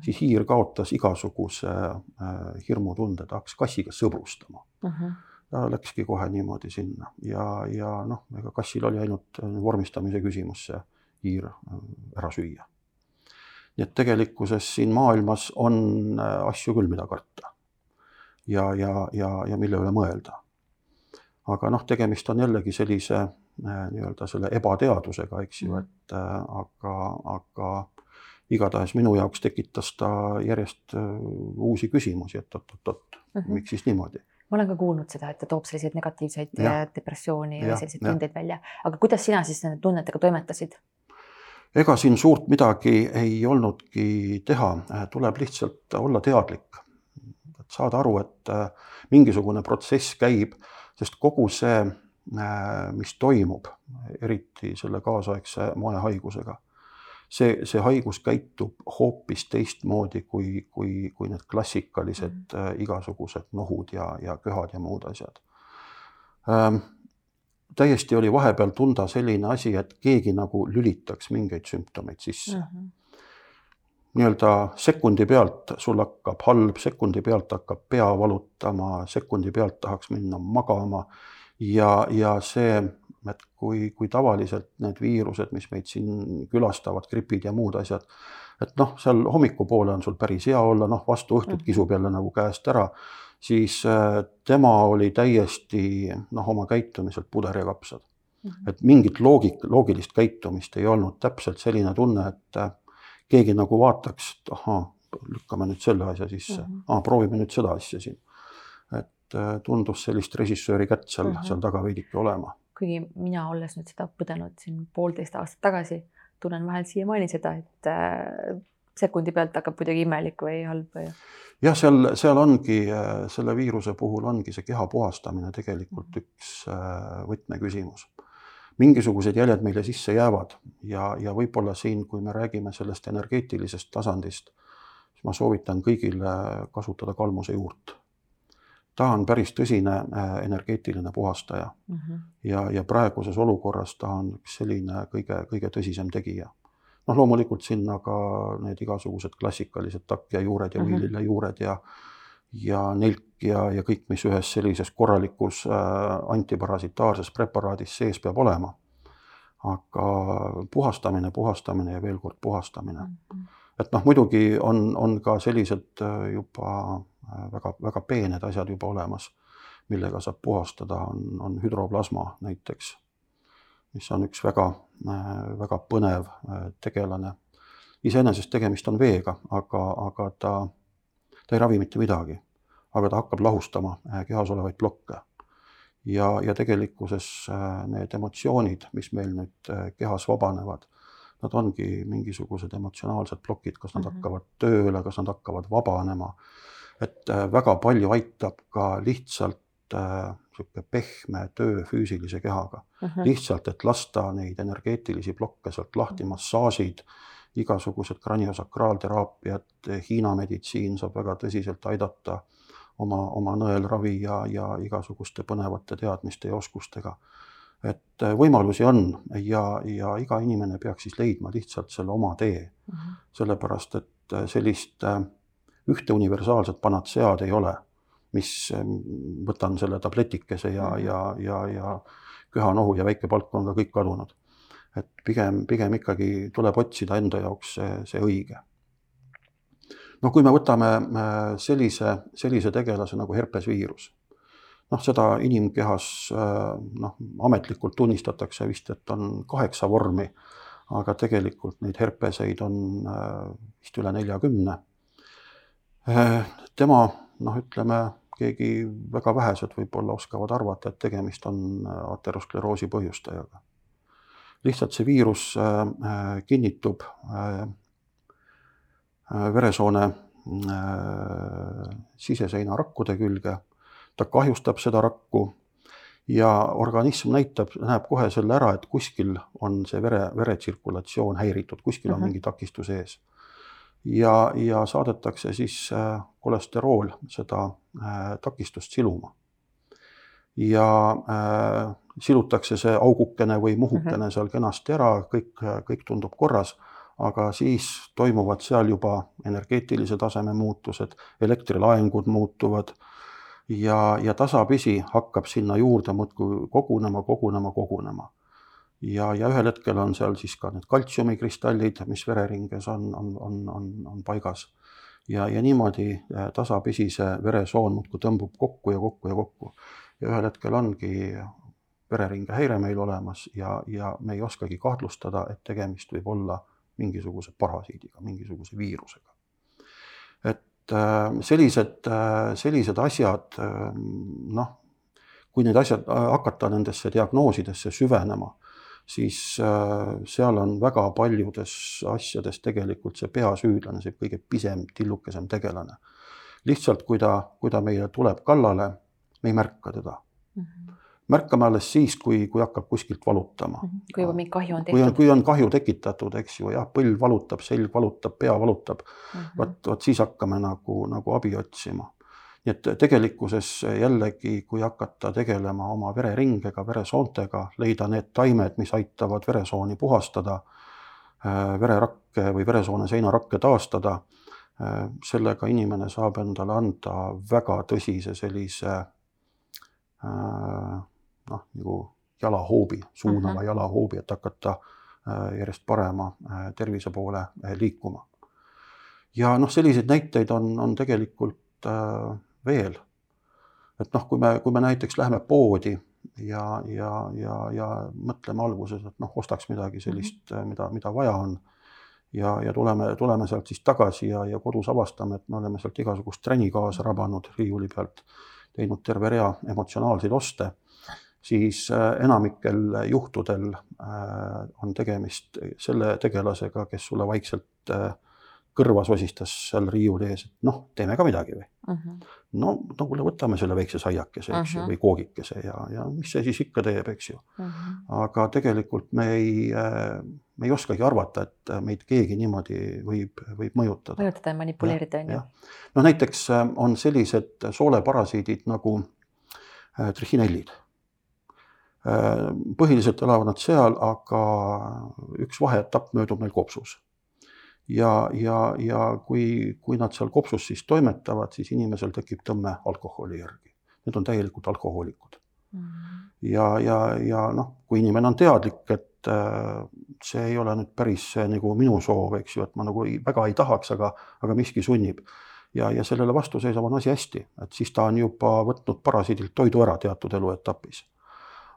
Siis hiir kaotas igasuguse äh, hirmutunde, ta hakkas kassiga sõbrustama uh. -huh. ta läkski kohe niimoodi sinna ja, ja noh, ega kassil oli ainult äh, vormistamise küsimus see hiir äh, ära süüa. nii et tegelikkuses siin maailmas on asju küll, mida karta. ja, ja, ja, ja mille üle mõelda. aga noh, tegemist on jällegi sellise nii-öelda selle ebateadusega, eks ju, mhm. et aga, aga igatahes minu jaoks tekitas ta järjest äh, uusi küsimusi, et oot-oot-oot uh, -huh. miks siis niimoodi? ma olen ka kuulnud seda, et ta toob selliseid negatiivseid Jah. depressiooni ja, ja selliseid jah. tundeid välja, aga kuidas sina siis nende tunnetega toimetasid? ega siin suurt midagi ei olnudki teha, tuleb lihtsalt olla teadlik. et saada aru, et äh, mingisugune protsess käib, sest kogu see, äh, mis toimub, eriti selle kaasaegse moehaigusega, see, see haigus käitub hoopis teistmoodi kui, kui, kui need klassikalised mm. igasugused nohud ja, ja köhad ja muud asjad ähm, täiesti oli vahepeal tunda selline asi, et keegi nagu lülitaks mingeid sümptomeid sisse mm. -hmm. nii-öelda sekundi pealt sul hakkab halb, sekundi pealt hakkab pea valutama, sekundi pealt tahaks minna magama ja, ja see, et kui, kui tavaliselt need viirused, mis meid siin külastavad, gripid ja muud asjad, et noh, seal hommikupoole on sul päris hea olla, noh, vastu õhtut kisub jälle nagu käest ära siis äh, tema oli täiesti noh, oma käitumiselt puder ja kapsad mm. -hmm. et mingit loogik, loogilist käitumist ei olnud, täpselt selline tunne, et äh, keegi nagu vaataks, et ahaa, lükkame nüüd selle asja sisse mm, -hmm. ah, proovime nüüd seda asja siin. et äh, tundus sellist režissööri kätt seal mm, -hmm. seal taga veidike olema. Kuigi mina, olles nüüd seda põdenud siin poolteist aastat tagasi, tunnen vahel siiamaani seda, et sekundi pealt hakkab kuidagi imelik või halb või? jah, seal, seal ongi selle viiruse puhul ongi see keha puhastamine tegelikult üks äh, võtmeküsimus. mingisugused jäljed meile sisse jäävad ja, ja võib-olla siin, kui me räägime sellest energeetilisest tasandist, siis ma soovitan kõigile kasutada kalmuse juurt. Ta on päris tõsine äh, energeetiline puhastaja mm -hmm. ja, ja praeguses olukorras ta on üks selline kõige-kõige tõsisem tegija noh, loomulikult sinna ka need igasugused klassikalised takkjajuured ja mm -hmm. viililjajuured ja ja nelk ja, ja kõik, mis ühes sellises korralikus äh, antiparasitaarses preparaadis sees peab olema. aga puhastamine, puhastamine ja veel kord puhastamine mm. -hmm. et noh, muidugi on, on ka sellised äh, juba äh, peened asjad juba olemas, millega saab puhastada, on, on hüdroplasma näiteks mis on üks väga, äh, väga põnev äh, tegelane. iseenesest tegemist on veega, aga, aga ta, ta ei ravi mitte midagi, aga ta hakkab lahustama kehas olevaid plokke. ja, ja tegelikkuses need emotsioonid, mis meil nüüd kehas vabanevad, nad ongi mingisugused emotsionaalsed plokid, kas nad mm -hmm. hakkavad tööle, kas nad hakkavad vabanema. Et väga palju aitab ka lihtsalt niisugune pehme töö füüsilise kehaga uh. -huh. lihtsalt, et lasta neid energeetilisi plokke sealt lahti, massaažid, igasugused kraniosakraalteraapiad, Hiina meditsiin saab väga tõsiselt aidata oma, oma nõelravi ja, ja igasuguste põnevate teadmiste ja oskustega. et äh, võimalusi on ja, ja iga inimene peaks siis leidma lihtsalt selle oma tee uh. -huh. sellepärast, et äh, sellist äh, ühte universaalset panatsead ei ole mis võtan selle tabletikese ja, mhm. ja, ja, ja köhanohu ja väike palk on ka kõik kadunud. et pigem, pigem ikkagi tuleb otsida enda jaoks see, see õige. noh, kui me võtame äh, sellise, sellise tegelase nagu herpesviirus, noh, seda inimkehas äh, noh, ametlikult tunnistatakse vist, et on kaheksa vormi, aga tegelikult neid herpeseid on äh, vist üle neljakümne. Tema noh, ütleme keegi, väga vähesed võib-olla oskavad arvata, et tegemist on äh, ateroskleroosi põhjustajaga. lihtsalt see viirus äh, äh, kinnitub veresoone siseseina rakkude külge, ta kahjustab seda rakku ja organism näitab, näeb kohe selle ära, et kuskil on see vere, veretsirkulatsioon häiritud, kuskil on uh -huh. mingi takistus ees ja, ja saadetakse siis äh, kolesterool seda äh, takistust siluma. ja äh, silutakse see augukene või muhukene mm -hmm. seal kenasti ära, kõik, kõik tundub korras, aga siis toimuvad seal juba energeetilise taseme muutused, elektrilaengud muutuvad ja, ja tasapisi hakkab sinna juurde muudkui kogunema, kogunema, kogunema ja, ja ühel hetkel on seal siis ka need kaltsiumikristallid, mis vereringes on, on, on, on, on paigas. ja, ja niimoodi äh, tasapisi see veresoon muudkui tõmbub kokku ja kokku ja kokku. ja ühel hetkel ongi vereringe häire meil olemas ja, ja me ei oskagi kahtlustada, et tegemist võib olla mingisuguse parasiidiga, mingisuguse viirusega. et äh, sellised, sellised asjad, noh, kui need asjad hakata nendesse diagnoosidesse süvenema, siis seal on väga paljudes asjades tegelikult see peasüüdlane, see kõige pisem, tillukesem tegelane. lihtsalt, kui ta, kui ta meile tuleb kallale, me ei märka teda mm. -hmm märkame alles siis, kui, kui hakkab kuskilt valutama. Mhm. kui juba mingi kahju on tehtud. kui on, kui on kahju tekitatud, eks ju, jah, põlv valutab, selg valutab, pea valutab mm -hmm.. vot, vot siis hakkame nagu, nagu abi otsima. Nii et tegelikkuses jällegi, kui hakata tegelema oma vereringega, veresoontega, leida need taimed, mis aitavad veresooni puhastada, äh, vererakke või veresoone seinarakke taastada, äh, sellega inimene saab endale anda väga tõsise sellise äh, noh, nagu jalahoobi, suunava mhm. -huh. jalahoobi, et hakata äh, järjest parema äh, tervise poole äh, liikuma. ja noh, selliseid näiteid on, on tegelikult veel. et noh, kui me, kui me näiteks läheme poodi ja, ja, ja, ja mõtleme alguses, et noh, ostaks midagi sellist mhm. -huh. mida, mida vaja on ja, ja tuleme, tuleme sealt siis tagasi ja, ja kodus avastame, et me oleme sealt igasugust träni kaasa rabanud riiuli pealt, teinud terve rea emotsionaalseid oste siis äh, enamikel juhtudel äh, on tegemist selle tegelasega, kes sulle vaikselt äh, kõrva sosistas seal riiuli ees, et noh, teeme ka midagi või uh. Mhm. -huh. no, no kuule, võtame selle väikse saiakese, eks uh -huh. ju, mhm. või koogikese ja, ja mis see siis ikka teeb, eks ju uh. Mhm. -huh. aga tegelikult me ei, me ei oskagi arvata, et meid keegi niimoodi võib, võib mõjutada. mõjutada ja manipuleerida, on ju. noh, näiteks on sellised sooleparasiidid nagu trichinellid Äh, põhiliselt elavad nad seal, aga üks vaheetapp möödub neil kopsus. Ja, ja, ja kui, kui nad seal kopsus siis toimetavad, siis inimesel tekib tõmme alkoholi järgi. Need on täielikult alkohoolikud mm. -hmm. ja, ja, ja noh, kui inimene on teadlik, et äh, see ei ole nüüd päris nagu minu soov, eks ju, et ma nagu ei, väga ei tahaks, aga, aga miski sunnib ja, ja sellele vastu seisab, on asi hästi, et siis ta on juba võtnud parasiidilt toidu ära teatud eluetapis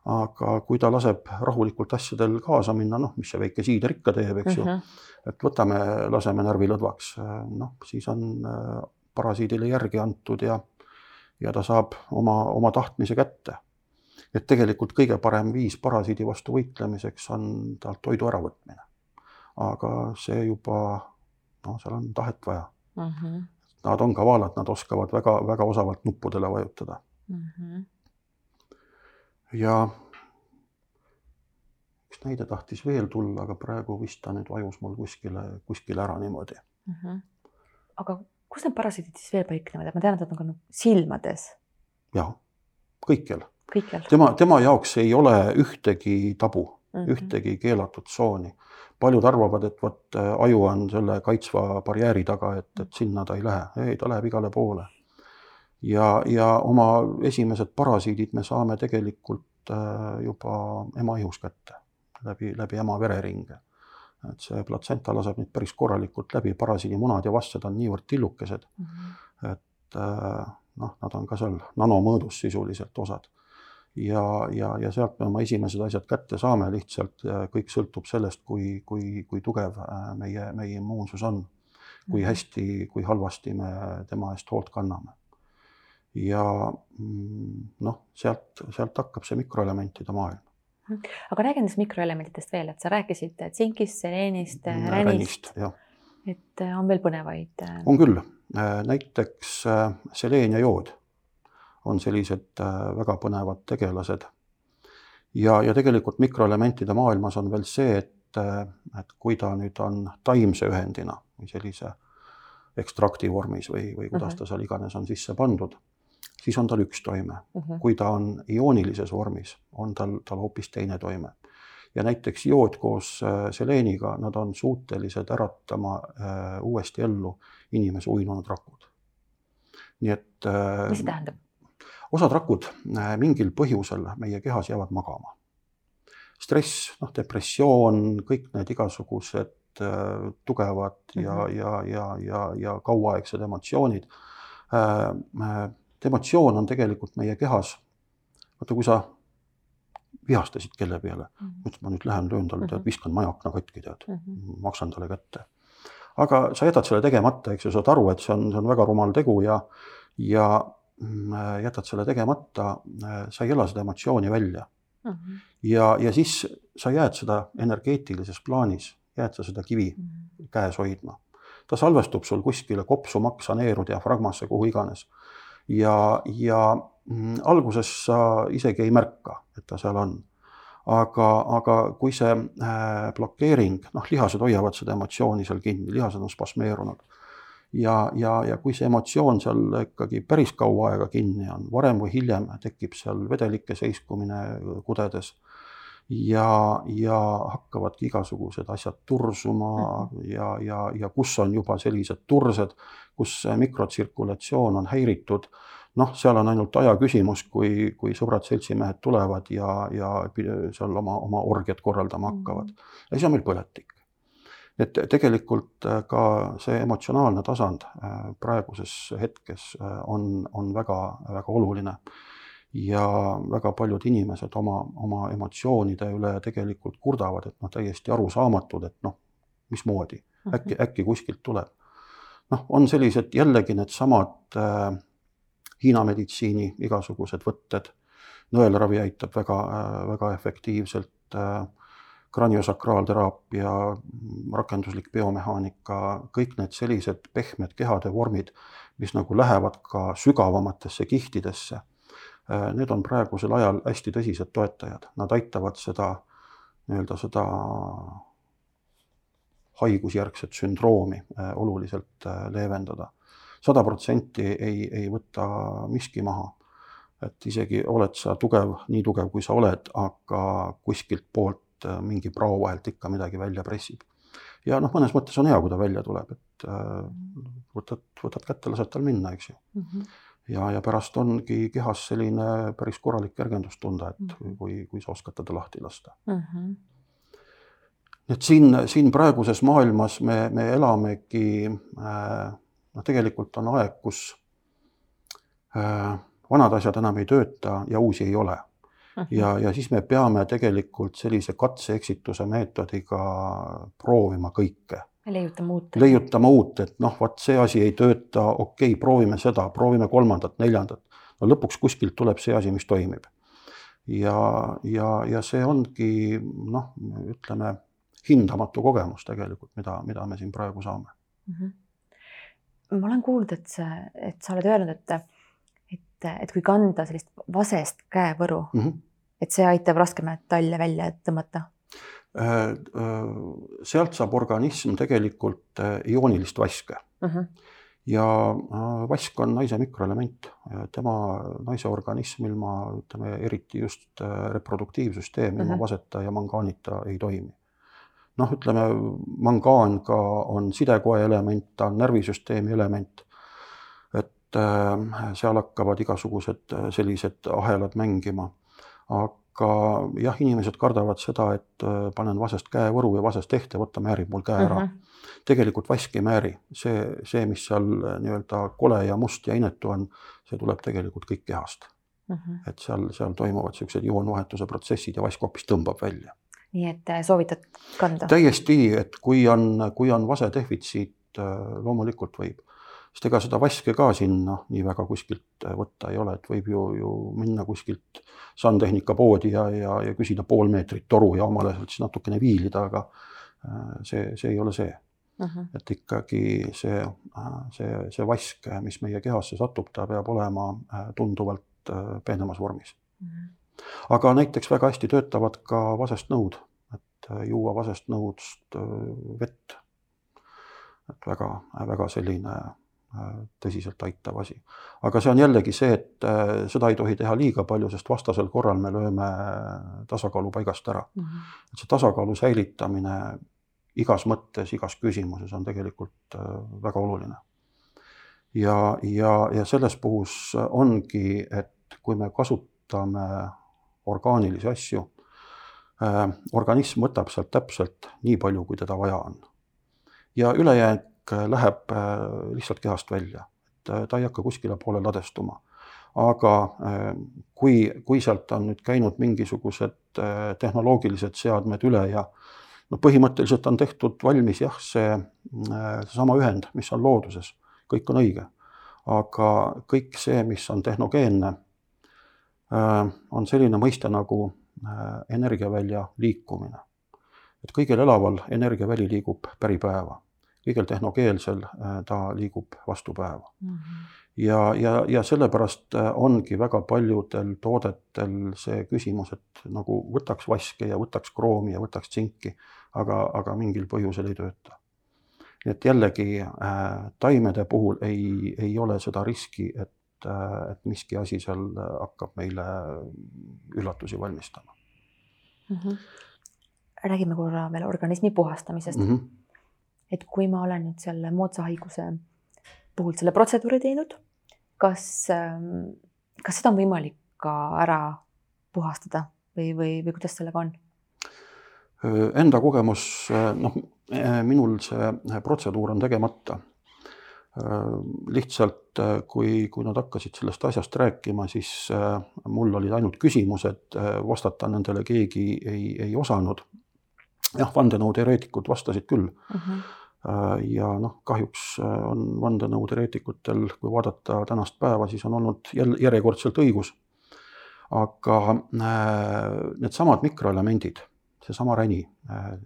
aga kui ta laseb rahulikult asjadel kaasa minna, noh, mis see väike siider ikka teeb, eks ju uh, mhm. -huh. et võtame, laseme närvi lõdvaks, noh, siis on äh, parasiidile järgi antud ja, ja ta saab oma, oma tahtmise kätte. et tegelikult kõige parem viis parasiidi vastu võitlemiseks on talt toidu äravõtmine. aga see juba, noh, seal on tahet vaja. Mhm. -huh. Nad on kavalad, nad oskavad väga-väga osavalt nuppudele vajutada uh. Mhm. Ja üks näide tahtis veel tulla, aga praegu vist ta nüüd vajus mul kuskile, kuskile ära niimoodi. Mhm. -huh. aga kus need parasiidid siis veel paiknevad, et ma tean, et nad on ka nagu silmades? jah, kõikjal. kõikjal. tema, tema jaoks ei ole ühtegi tabu mhm. -huh. ühtegi keelatud tsooni. paljud arvavad, et vot äh, aju on selle kaitsva barjääri taga, et, et sinna ta ei lähe, ei, ta läheb igale poole ja, ja oma esimesed parasiidid me saame tegelikult äh, juba ema ihus kätte läbi, läbi ema vereringe. et see platsenta laseb neid päris korralikult läbi, parasiidimunad ja vastsed on niivõrd tillukesed mm, -hmm. et äh, noh, nad on ka seal nanomõõdus sisuliselt osad. ja, ja, ja sealt me oma esimesed asjad kätte saame, lihtsalt kõik sõltub sellest, kui, kui, kui tugev meie, meie immuunsus on. kui mhm. hästi, kui halvasti me tema eest hoolt kanname ja mm, noh, sealt, sealt hakkab see mikroelementide maailm. aga räägi nendest mikroelementidest veel, et sa rääkisid tsinkist, seleenist, mm, ränist. et äh, on veel põnevaid? Äh, on küll, äh, näiteks seleen ja jood on sellised väga põnevad tegelased. ja, ja tegelikult mikroelementide maailmas on veel see, et, et kui ta nüüd on taimse ühendina või sellise ekstrakti vormis või, või kuidas mhm. ta seal iganes on sisse pandud siis on tal üks toime. Mhm. -huh. kui ta on ioonilises vormis, on tal, tal hoopis teine toime. ja näiteks jood koos äh, seleeniga, nad on suutelised äratama äh, uuesti ellu inimese uinunud rakud. nii et äh,. mis see tähendab? osad rakud äh, mingil põhjusel meie kehas jäävad magama. stress, noh, depressioon, kõik need igasugused äh, tugevad mm -hmm. ja, mhm. ja, ja, ja, ja kauaaegsed emotsioonid äh, emotsioon on tegelikult meie kehas. vaata, kui sa vihastasid kelle peale mm, -hmm. ütlesid, ma nüüd lähen löön talle, tead, mhm. viskan maja akna katki, tead mm, -hmm. maksan talle kätte. aga sa jätad selle tegemata, eks ju, saad aru, et see on, see on väga rumal tegu ja, ja mm, jätad selle tegemata, sa ei ela seda emotsiooni välja mm. -hmm. ja, ja siis sa jääd seda energeetilises plaanis, jääd sa seda kivi mm -hmm. käes hoidma. ta salvestub sul kuskile kopsu, maksa, neeru, diafragmasse, kuhu iganes. Ja, ja mm, alguses sa isegi ei märka, et ta seal on aga, aga kui see äh, blokeering, noh, lihased hoiavad seda emotsiooni seal kinni, lihased on spasmeerunud. ja, ja, ja kui see emotsioon seal ikkagi päris kaua aega kinni on, varem või hiljem tekib seal vedelike seiskumine kudedes ja, ja hakkavadki igasugused asjad tursuma -hmm. ja, ja, ja kus on juba sellised tursed, kus mikrotsirkulatsioon on häiritud noh, seal on ainult aja küsimus, kui, kui sõbrad-seltsimehed tulevad ja, ja seal oma, oma orgiat korraldama hakkavad. Mhm. ja siis on meil põletik. et tegelikult äh, ka see emotsionaalne tasand äh, praeguses hetkes äh, on, on väga-väga oluline ja väga paljud inimesed oma, oma emotsioonide üle tegelikult kurdavad, et noh, täiesti arusaamatud, et noh, mismoodi äkki, mhm. äkki kuskilt tuleb. noh, on sellised jällegi needsamad äh, Hiina meditsiini igasugused võtted. nõelravi aitab väga, väga efektiivselt. kraniosakraalteraapia, rakenduslik biomehaanika, kõik need sellised pehmed kehade vormid, mis nagu lähevad ka sügavamatesse kihtidesse. Need on praegusel ajal hästi tõsised toetajad, nad aitavad seda nii-öelda seda haigusjärgset sündroomi oluliselt leevendada sada protsenti ei, ei võta miski maha. et isegi oled sa tugev, nii tugev, kui sa oled, aga kuskilt poolt äh, mingi prao vahelt ikka midagi välja pressib. ja noh, mõnes mõttes on hea, kui ta välja tuleb, et äh, võtad, võtad kätte, lased tal minna, eks ju mm. -hmm ja, ja pärast ongi kehas selline päris korralik kergendus tunda, et -hmm. kui, kui sa oskad teda lahti lasta mm. -hmm et siin, siin praeguses maailmas me, me elamegi äh, noh, tegelikult on aeg, kus äh, vanad asjad enam ei tööta ja uusi ei ole. Mhm. ja, ja siis me peame tegelikult sellise katse-eksituse meetodiga proovima kõike. Leiutama uut. leiutama uut, et noh, vot see asi ei tööta, okei okay,, proovime seda, proovime kolmandat, neljandat. no lõpuks kuskilt tuleb see asi, mis toimib. ja, ja, ja see ongi noh, ütleme hindamatu kogemus tegelikult, mida, mida me siin praegu saame mm. -hmm ma olen kuulnud, et sa, et sa oled öelnud, et, et, et kui kanda sellist vasest käevõru mm, -hmm. et see aitab raskemaid talle välja tõmmata sealt saab organism tegelikult äh, ioonilist vaske mm. -hmm. ja vask on naise mikroelement, tema, naise organism ilma, ütleme eriti just reproduktiivsüsteem ilma mm -hmm. vaseta ja mangaanita ei toimi noh, ütleme mangaan ka on sidekoe element, ta on närvisüsteemi element. et äh, seal hakkavad igasugused äh, sellised ahelad mängima. aga jah, inimesed kardavad seda, et äh, panen vasest käevõru ja vasest ehte, võta, määrib mul käe ära mm. -hmm. tegelikult vask ei määri, see, see, mis seal nii-öelda kole ja must ja inetu on, see tuleb tegelikult kõik kehast mm. -hmm. et seal, seal toimuvad niisugused ioonvahetuse protsessid ja vask hoopis tõmbab välja nii et äh, soovitad kanda? täiesti, et kui on, kui on vasedefitsiit, äh, loomulikult võib, sest ega seda vaske ka sinna nii väga kuskilt äh, võtta ei ole, et võib ju, ju minna kuskilt sandtehnika poodi ja, ja, ja küsida pool meetrit toru ja omale sealt siis natukene viilida, aga see, see ei ole see uh. -huh. et ikkagi see, see, see vask, mis meie kehasse satub, ta peab olema tunduvalt peenemas vormis uh. -huh aga näiteks väga hästi töötavad ka vasest nõud, et äh, juua vasest nõudst äh, vett. et väga-väga selline äh, tõsiselt aitav asi. aga see on jällegi see, et seda ei tohi teha liiga palju, sest vastasel korral me lööme tasakaalu paigast ära mm. -hmm. et see tasakaalu säilitamine igas mõttes, igas küsimuses on tegelikult väga oluline. ja, ja, ja selles puhus ongi, et kui me kasutame orgaanilisi asju. Äh, organism võtab sealt täpselt nii palju, kui teda vaja on. ja ülejääk läheb äh, lihtsalt kehast välja, et äh, ta ei hakka kuskile poole ladestuma. aga kui, kui sealt on nüüd käinud mingisugused tehnoloogilised seadmed üle ja no põhimõtteliselt on tehtud valmis jah, see seesama ühend, mis on looduses, kõik on õige. aga kõik see, mis on tehnogeenne, on selline mõiste nagu energiavälja liikumine. et kõigel elaval energiaväli liigub päripäeva kõigel tehnokeelsel äh, ta liigub vastu päeva mm. -hmm. ja, ja, ja sellepärast äh, ongi väga paljudel toodetel see küsimus, et nagu võtaks vaske ja võtaks kroomi ja võtaks tsinki, aga, aga mingil põhjusel ei tööta. nii et jällegi äh, taimede puhul ei, ei ole seda riski, et, äh, et miski asi seal hakkab meile üllatusi valmistama mm. -hmm. räägime korra veel organismi puhastamisest mm. -hmm et kui ma olen nüüd selle moodsa haiguse puhul selle protseduuri teinud, kas, ähm, kas seda on võimalik ka ära puhastada või, või, või kuidas sellega on? Enda kogemus, noh, minul see protseduur on tegemata. lihtsalt kui, kui nad hakkasid sellest asjast rääkima, siis mul olid ainult küsimused, vastata nendele keegi ei, ei osanud jah, vandenõuteoreetikud vastasid küll. Mhm. -huh. ja noh, kahjuks äh, on vandenõuteoreetikutel, kui vaadata tänast päeva, siis on olnud jälle järjekordselt õigus. aga äh, needsamad mikroelemendid, seesama räni,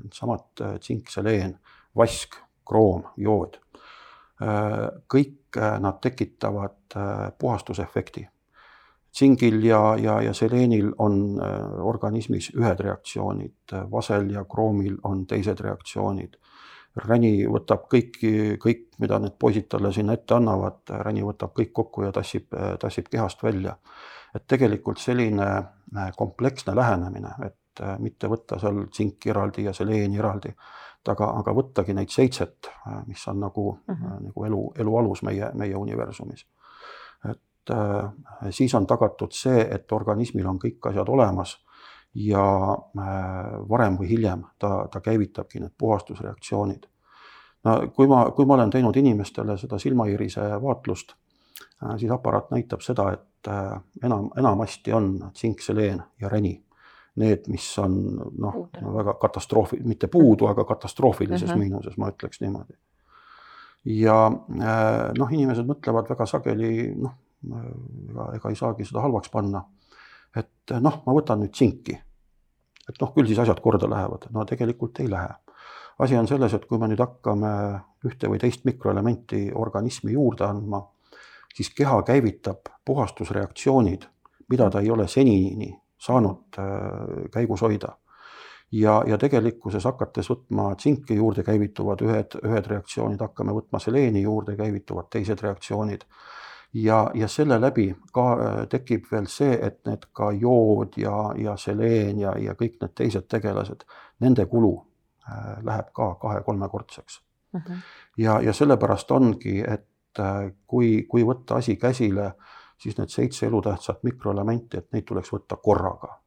needsamad tsink, seleen, vask, kroom, jood, kõik nad tekitavad puhastusefekti tsingil ja, ja, ja seleenil on äh, organismis ühed reaktsioonid, vasel ja kroomil on teised reaktsioonid. räni võtab kõiki, kõik, mida need poisid talle sinna ette annavad, räni võtab kõik kokku ja tassib, tassib kehast välja. et tegelikult selline äh, kompleksne lähenemine, et äh, mitte võtta seal tsinki eraldi ja seleeni eraldi, aga, aga võttagi neid seitset, mis on nagu mhm. -huh. nagu elu, elu alus meie, meie universumis Äh, siis on tagatud see, et organismil on kõik asjad olemas ja äh, varem või hiljem ta, ta käivitabki need puhastusreaktsioonid. no kui ma, kui ma olen teinud inimestele seda silmaiirise vaatlust, äh, siis aparaat näitab seda, et enam, enamasti on tsinkseleen ja räni need, mis on noh, väga katastroofi, mitte puudu, aga katastroofilises uh -huh. miinuses, ma ütleks niimoodi. ja noh, inimesed mõtlevad väga sageli noh, ega, ega ei saagi seda halvaks panna. et noh, ma võtan nüüd tsinki. et noh, küll siis asjad korda lähevad, no tegelikult ei lähe. asi on selles, et kui me nüüd hakkame ühte või teist mikroelementi organismi juurde andma, siis keha käivitab puhastusreaktsioonid, mida ta ei ole senini saanud äh, käigus hoida ja, ja tegelikkuses hakates võtma tsinki juurde käivituvad ühed, ühed reaktsioonid, hakkame võtma seleeni juurde käivituvad teised reaktsioonid ja, ja selle läbi ka äh, tekib veel see, et need ka jood ja, ja seleen ja, ja kõik need teised tegelased, nende kulu äh, läheb ka kahe-kolmekordseks uh. Mhm. -huh. ja, ja sellepärast ongi, et äh, kui, kui võtta asi käsile, siis need seitse elutähtsat mikroelementi, et neid tuleks võtta korraga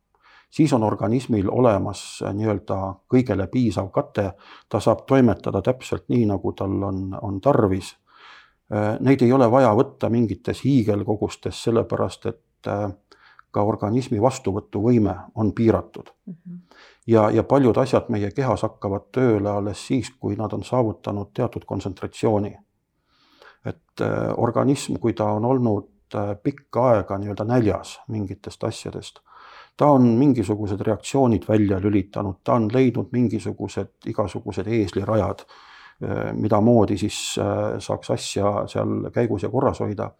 siis on organismil olemas nii-öelda kõigele piisav kate, ta saab toimetada täpselt nii, nagu tal on, on tarvis neid ei ole vaja võtta mingites hiigelkogustes, sellepärast et äh, ka organismi vastuvõtuvõime on piiratud mm. -hmm. ja, ja paljud asjad meie kehas hakkavad tööle alles siis, kui nad on saavutanud teatud kontsentratsiooni. et äh, organism, kui ta on olnud pikka aega nii-öelda näljas mingitest asjadest, ta on mingisugused reaktsioonid välja lülitanud, ta on leidnud mingisugused igasugused eeslirajad Äh, mida moodi siis äh, saaks asja seal käigus ja korras hoida,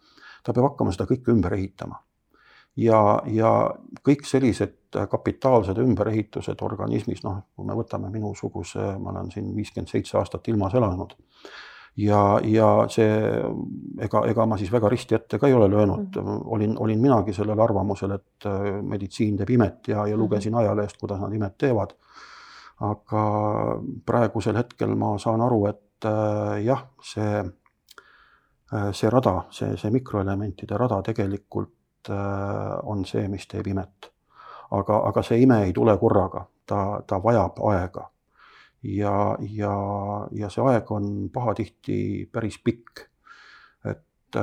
ta peab hakkama seda kõike ümber ehitama. ja, ja kõik sellised kapitaalsed ümberehitused organismis, noh, kui me võtame minusuguse, ma olen siin viiskümmend seitse aastat ilmas elanud ja, ja see, ega, ega ma siis väga risti ette ka ei ole löönud mm, -hmm. olin, olin minagi sellel arvamusel, et äh, meditsiin teeb imet ja, ja lugesin mhm. ajalehest, kuidas nad imet teevad aga praegusel hetkel ma saan aru, et äh, jah, see, äh, see rada, see, see mikroelementide rada tegelikult äh, on see, mis teeb imet. aga, aga see ime ei tule korraga, ta, ta vajab aega. ja, ja, ja see aeg on pahatihti päris pikk. et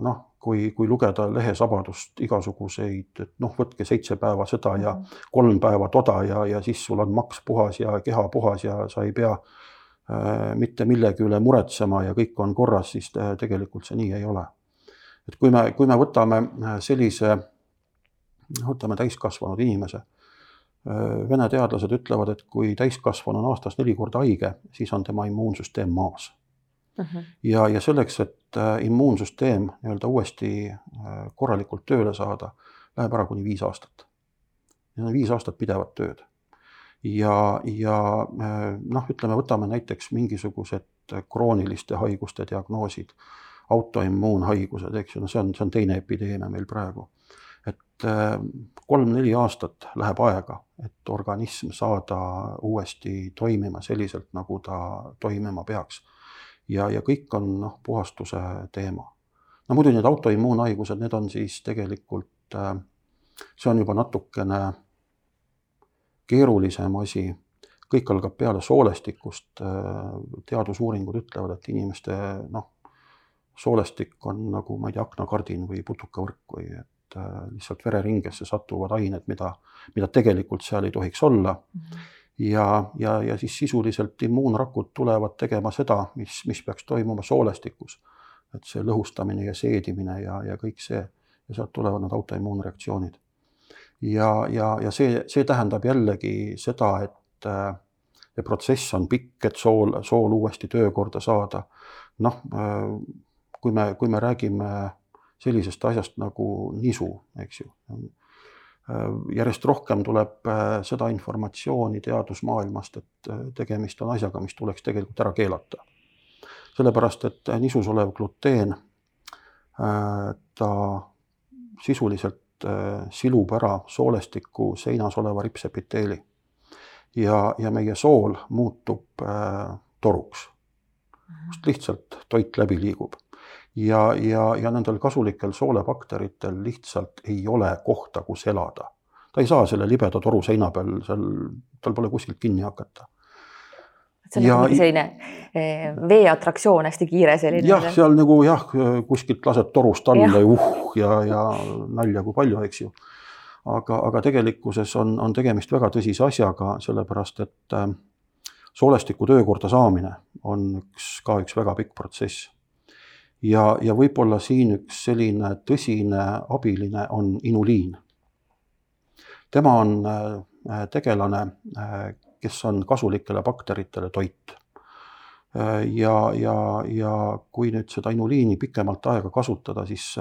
noh, kui, kui lugeda lehe Sabadust igasuguseid, et noh, võtke seitse päeva seda ja mhm. kolm päeva toda ja, ja siis sul on maks puhas ja keha puhas ja sa ei pea äh, mitte millegi üle muretsema ja kõik on korras, siis tegelikult see nii ei ole. et kui me, kui me võtame äh, sellise, võtame täiskasvanud inimese äh,, vene teadlased ütlevad, et kui täiskasvanu on aastas neli korda haige, siis on tema immuunsüsteem maas Uh mhm. -huh. ja, ja selleks, et äh, immuunsüsteem nii-öelda uuesti äh, korralikult tööle saada, läheb ära kuni viis aastat. Need on viis aastat pidevat tööd. ja, ja äh, noh, ütleme, võtame näiteks mingisugused krooniliste haiguste diagnoosid, autoimmuunhaigused, eks ju, no see on, see on teine epideemia meil praegu. et kolm-neli aastat läheb aega, et organism saada uuesti toimima selliselt, nagu ta toimima peaks ja, ja kõik on noh, puhastuse teema. no muidu need autoimmuunhaigused, need on siis tegelikult, äh, see on juba natukene keerulisem asi, kõik algab peale soolestikust, äh, teadusuuringud ütlevad, et inimeste noh, soolestik on nagu ma ei tea, aknakardin või putukavõrk või et äh, lihtsalt vereringesse satuvad ained, mida, mida tegelikult seal ei tohiks olla mm. -hmm ja, ja, ja siis sisuliselt immuunrakud tulevad tegema seda, mis, mis peaks toimuma soolestikus. et see lõhustamine ja seedimine ja, ja kõik see ja sealt tulevad need autoimmuunreaktsioonid. ja, ja, ja see, see tähendab jällegi seda, et äh, see protsess on pikk, et sool, sool uuesti töökorda saada. noh, äh, kui me, kui me räägime sellisest asjast nagu nisu, eks ju järjest rohkem tuleb äh, seda informatsiooni teadusmaailmast, et äh, tegemist on asjaga, mis tuleks tegelikult ära keelata. sellepärast, et nisus olev gluteen, ta sisuliselt silub ära soolestiku seinas oleva ripsepiteeli ja, ja meie sool muutub toruks. just lihtsalt toit läbi liigub ja, ja, ja nendel kasulikel soolepakteritel lihtsalt ei ole kohta, kus elada. ta ei saa selle libeda toru seina peal, seal, tal pole kuskilt kinni hakata. see on ja, nagu selline eh, veeatraktsioon, hästi kiire selline. jah, seal nagu jah, kuskilt lased torust alla ja uh ja, ja nalja kui palju, eks ju. aga, aga tegelikkuses on, on tegemist väga tõsise asjaga, sellepärast et äh, soolestiku töökorda saamine on üks, ka üks väga pikk protsess ja, ja võib-olla siin üks selline tõsine abiline on inuliin. tema on äh, tegelane, äh, kes on kasulikele bakteritele toit. Äh, ja, ja, ja kui nüüd seda inuliini pikemalt aega kasutada, siis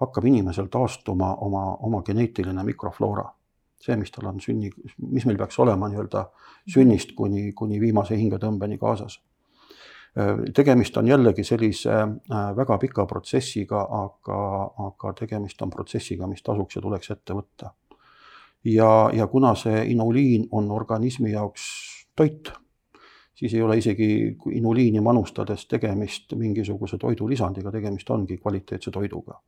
hakkab inimesel taastuma oma, oma geneetiline mikrofloora. see, mis tal on sünni, mis meil peaks olema nii-öelda sünnist kuni, kuni viimase hingetõmbeni kaasas tegemist on jällegi sellise äh, väga pika protsessiga, aga, aga tegemist on protsessiga, mis tasuks ja tuleks ette võtta. ja, ja kuna see inuliin on organismi jaoks toit, siis ei ole isegi inuliini manustades tegemist mingisuguse toidulisandiga, tegemist ongi kvaliteetse toiduga.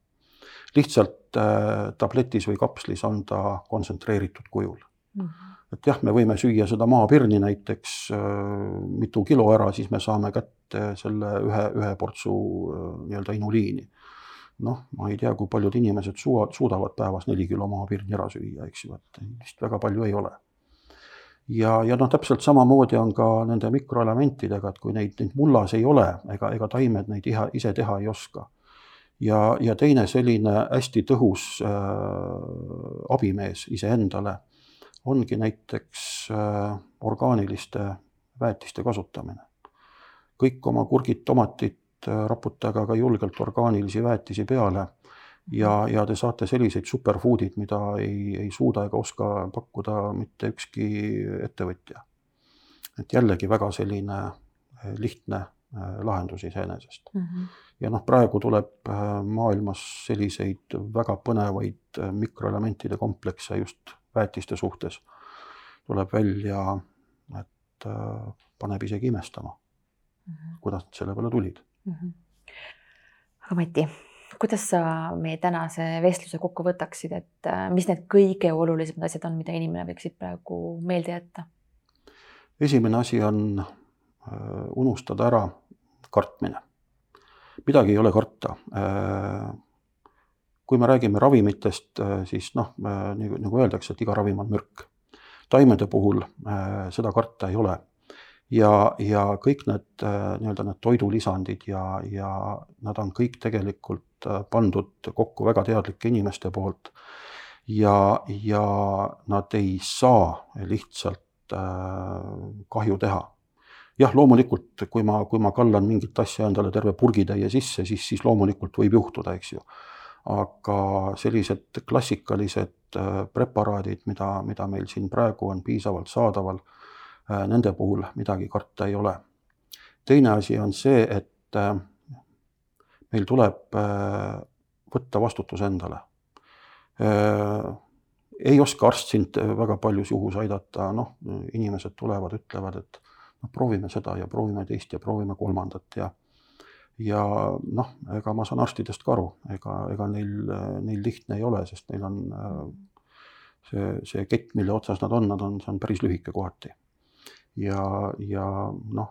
lihtsalt äh, tabletis või kapslis on ta kontsentreeritud kujul mm. -hmm et jah, me võime süüa seda maapirni näiteks äh, mitu kilo ära, siis me saame kätte selle ühe, ühe portsu äh, nii-öelda inuliini. noh, ma ei tea, kui paljud inimesed suuda, suudavad päevas neli kilo maapirni ära süüa, eks ju, et vist väga palju ei ole. ja, ja noh, täpselt samamoodi on ka nende mikroelementidega, et kui neid, neid mullas ei ole, ega, ega taimed neid iha, ise teha ei oska ja, ja teine selline hästi tõhus äh, abimees iseendale ongi näiteks äh, orgaaniliste väetiste kasutamine. kõik oma kurgid, tomatid äh, raputage aga julgelt orgaanilisi väetisi peale ja, ja te saate selliseid superfood'id, mida ei, ei suuda ega oska pakkuda mitte ükski ettevõtja. et jällegi väga selline äh, lihtne lahendus iseenesest mm. -hmm. ja noh, praegu tuleb maailmas selliseid väga põnevaid mikroelementide komplekse just väetiste suhtes tuleb välja, et äh, paneb isegi imestama mm, -hmm. kuidas nad selle peale tulid mm. -hmm. aga Mati, kuidas sa meie tänase vestluse kokku võtaksid, et äh, mis need kõige olulisemad asjad on, mida inimene võiksid praegu meelde jätta? esimene asi on äh, unustada ära kartmine. midagi ei ole karta. Kui me räägime ravimitest, siis noh, nagu, nagu öeldakse, et iga ravim on mürk. taimede puhul seda karta ei ole ja, ja kõik need nii-öelda need toidulisandid ja, ja nad on kõik tegelikult pandud kokku väga teadlike inimeste poolt. ja, ja nad ei saa lihtsalt kahju teha jah, loomulikult, kui ma, kui ma kallan mingit asja endale terve purgitäie sisse, siis, siis loomulikult võib juhtuda, eks ju. Aga sellised klassikalised äh, preparaadid, mida, mida meil siin praegu on piisavalt saadaval, äh, nende puhul midagi karta ei ole. teine asi on see, et äh, meil tuleb võtta vastutus endale. ei oska arst sind väga paljus juhus aidata, noh, inimesed tulevad, ütlevad, et noh, proovime seda ja proovime teist ja proovime kolmandat ja ja noh, ega ma saan arstidest ka aru, ega, ega neil, neil lihtne ei ole, sest neil on see, see kett, mille otsas nad on, nad on, see on päris lühike kohati. ja, ja noh,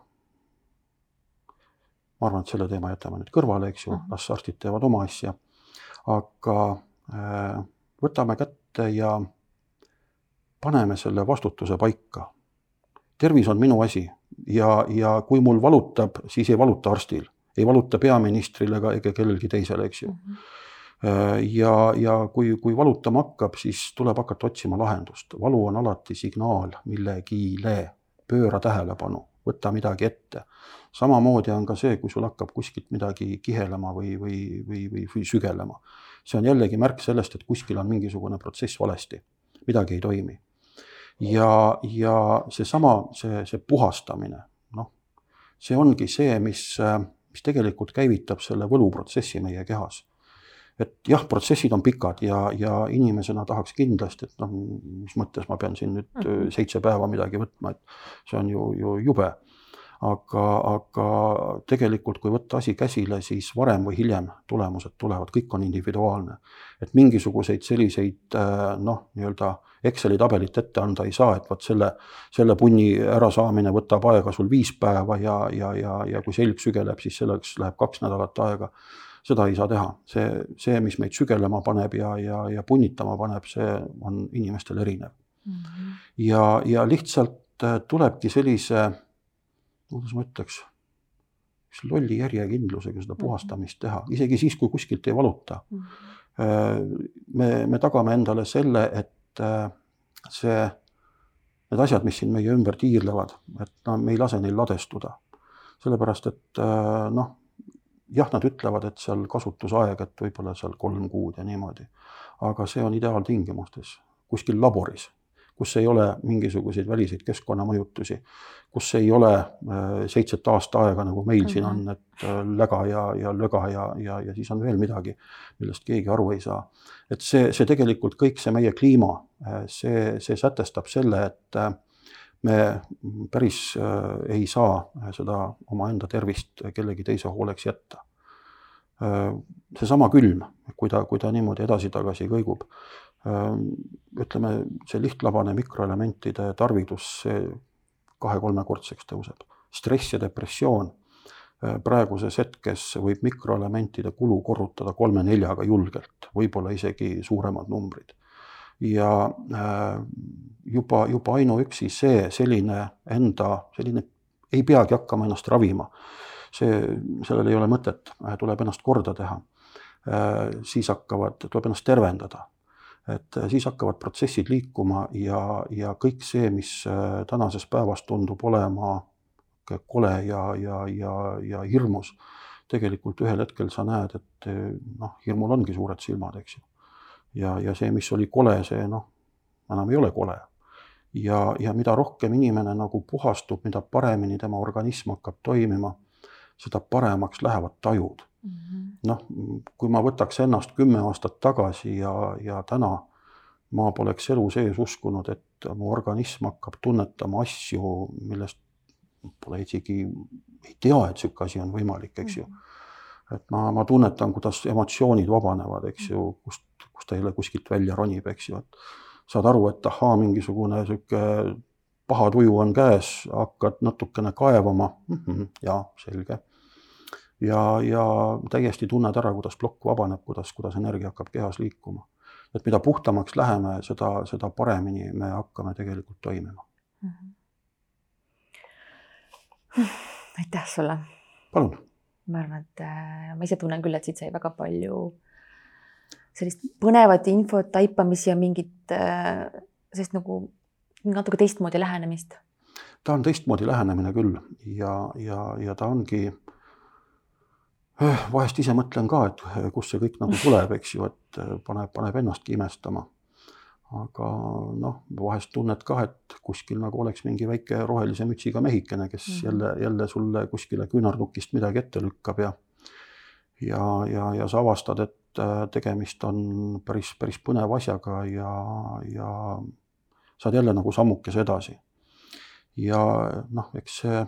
ma arvan, et selle teema jätame nüüd kõrvale, eks ju, mhm. las arstid teevad oma asja. aga äh, võtame kätte ja paneme selle vastutuse paika. tervis on minu asi ja, ja kui mul valutab, siis ei valuta arstil, ei valuta peaministril ega, ega kellelgi teisel, eks ju mm. -hmm ja, ja kui, kui valutama hakkab, siis tuleb hakata otsima lahendust. valu on alati signaal millegile, pööra tähelepanu, võta midagi ette. samamoodi on ka see, kui sul hakkab kuskilt midagi kihelema või, või, või, või, või sügelema. see on jällegi märk sellest, et kuskil on mingisugune protsess valesti, midagi ei toimi ja, ja seesama, see, see puhastamine, noh, see ongi see, mis, mis tegelikult käivitab selle võluprotsessi meie kehas. et jah, protsessid on pikad ja, ja inimesena tahaks kindlasti, et noh, mis mõttes ma pean siin nüüd mhm. seitse päeva midagi võtma, et see on ju, ju jube aga, aga tegelikult, kui võtta asi käsile, siis varem või hiljem tulemused tulevad, kõik on individuaalne. et mingisuguseid selliseid noh, nii-öelda Exceli tabelit ette anda ei saa, et vot selle, selle punni ärasaamine võtab aega sul viis päeva ja, ja, ja, ja kui selg sügeleb, siis selleks läheb kaks nädalat aega. seda ei saa teha, see, see, mis meid sügelema paneb ja, ja, ja punnitama paneb, see on inimestel erinev mm. -hmm. ja, ja lihtsalt tulebki sellise kuidas ma ütleks, lolli järjekindlusega seda mhm. puhastamist teha, isegi siis, kui kuskilt ei valuta mm. -hmm. me, me tagame endale selle, et äh, see, need asjad, mis siin meie ümber tiirlevad, et no me ei lase neil ladestuda. sellepärast, et äh, noh, jah, nad ütlevad, et seal kasutusaeg, et võib-olla seal kolm kuud ja niimoodi, aga see on ideaaltingimustes, kuskil laboris kus ei ole mingisuguseid väliseid keskkonnamõjutusi, kus ei ole äh, seitset aasta aega, nagu meil mm -hmm. siin on, mhm. et äh, läga ja, ja löga ja, ja, ja siis on veel midagi, millest keegi aru ei saa. et see, see tegelikult kõik see meie kliima, äh, see, see sätestab selle, et me päris ei saa seda omaenda tervist kellegi teise hooleks jätta seesama külm, kui ta, kui ta niimoodi edasi-tagasi kõigub, ütleme, see lihtlabane mikroelementide tarvidus, see kahe-kolmekordseks tõuseb. stress ja depressioon praeguses hetkes võib mikroelementide kulu korrutada kolme-neljaga julgelt, võib-olla isegi suuremad numbrid. ja juba, juba ainuüksi see selline enda, selline, ei peagi hakkama ennast ravima. see, sellel ei ole mõtet, tuleb ennast korda teha. siis hakkavad, tuleb ennast tervendada et äh, siis hakkavad protsessid liikuma ja, ja kõik see, mis äh, tänases päevas tundub olema kole ja, ja, ja, ja hirmus, tegelikult ühel hetkel sa näed, et äh, noh, hirmul ongi suured silmad, eks ju. ja, ja see, mis oli kole, see noh, enam ei ole kole. ja, ja mida rohkem inimene nagu puhastub, mida paremini tema organism hakkab toimima, seda paremaks lähevad tajud. Noh, kui ma võtaks ennast kümme aastat tagasi ja, ja täna ma poleks elu sees uskunud, et mu organism hakkab tunnetama asju, millest pole isegi, ei tea, et niisugune asi on võimalik, eks ju. Mhm. et ma, ma tunnetan, kuidas emotsioonid vabanevad, eks ju, kust, kust ta jälle kuskilt välja ronib, eks ju, et saad aru, et ahaa, mingisugune niisugune paha tuju on käes, hakkad natukene kaevama mm. -hmm, jaa, selge ja, ja täiesti tunned ära, kuidas plokk vabaneb, kuidas, kuidas energia hakkab kehas liikuma. et mida puhtamaks läheme, seda, seda paremini me hakkame tegelikult toimima mm. -hmm aitäh sulle. palun. ma arvan, et äh, ma ise tunnen küll, et siit sai väga palju sellist põnevat infot, taipamisi ja mingit äh, sellist nagu natuke teistmoodi lähenemist. ta on teistmoodi lähenemine küll ja, ja, ja ta ongi äh, vahest ise mõtlen ka, et kust see kõik nagu tuleb, eks ju, et paneb, paneb ennastki imestama aga noh, vahest tunned ka, et kuskil nagu oleks mingi väike rohelise mütsiga mehikene, kes mm jälle, jälle sulle kuskile küünarnukist midagi ette lükkab ja ja, ja, ja sa avastad, et äh, tegemist on päris, päris põneva asjaga ja, ja saad jälle nagu sammukese edasi. ja noh, eks see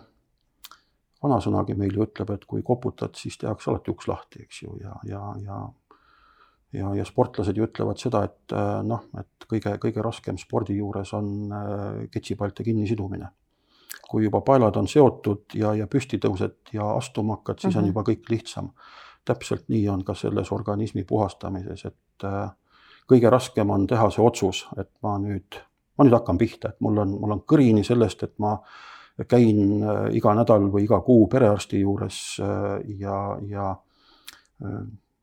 vanasõnagi meil ju ütleb, et kui koputad, siis tehakse alati uks lahti, eks ju, ja, ja, ja ja, ja sportlased ju ütlevad seda, et äh, noh, et kõige-kõige raskem spordi juures on äh, ketsipaelte kinnisidumine. kui juba paelad on seotud ja, ja püsti tõused ja astuma hakkad, siis mm -hmm. on mhm. juba kõik lihtsam. täpselt nii on ka selles organismi puhastamises, et äh, kõige raskem on teha see otsus, et ma nüüd, ma nüüd hakkan pihta, et mul on, mul on kõrini sellest, et ma käin iga nädal või iga kuu perearsti juures ja, ja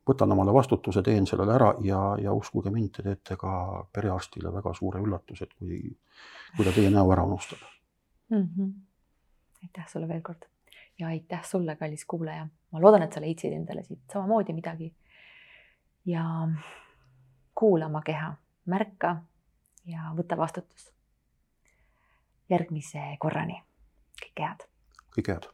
võtan omale vastutuse, teen sellele ära ja, ja uskuge mind, te teete ka perearstile väga suure üllatuse, et kui, kui ta teie näo ära unustab mm. -hmm. aitäh sulle veel kord ja aitäh sulle, kallis kuulaja. ma loodan, et sa leidsid endale siit samamoodi midagi. ja kuula oma keha, märka ja võta vastutus. järgmise korrani, kõike head. kõike head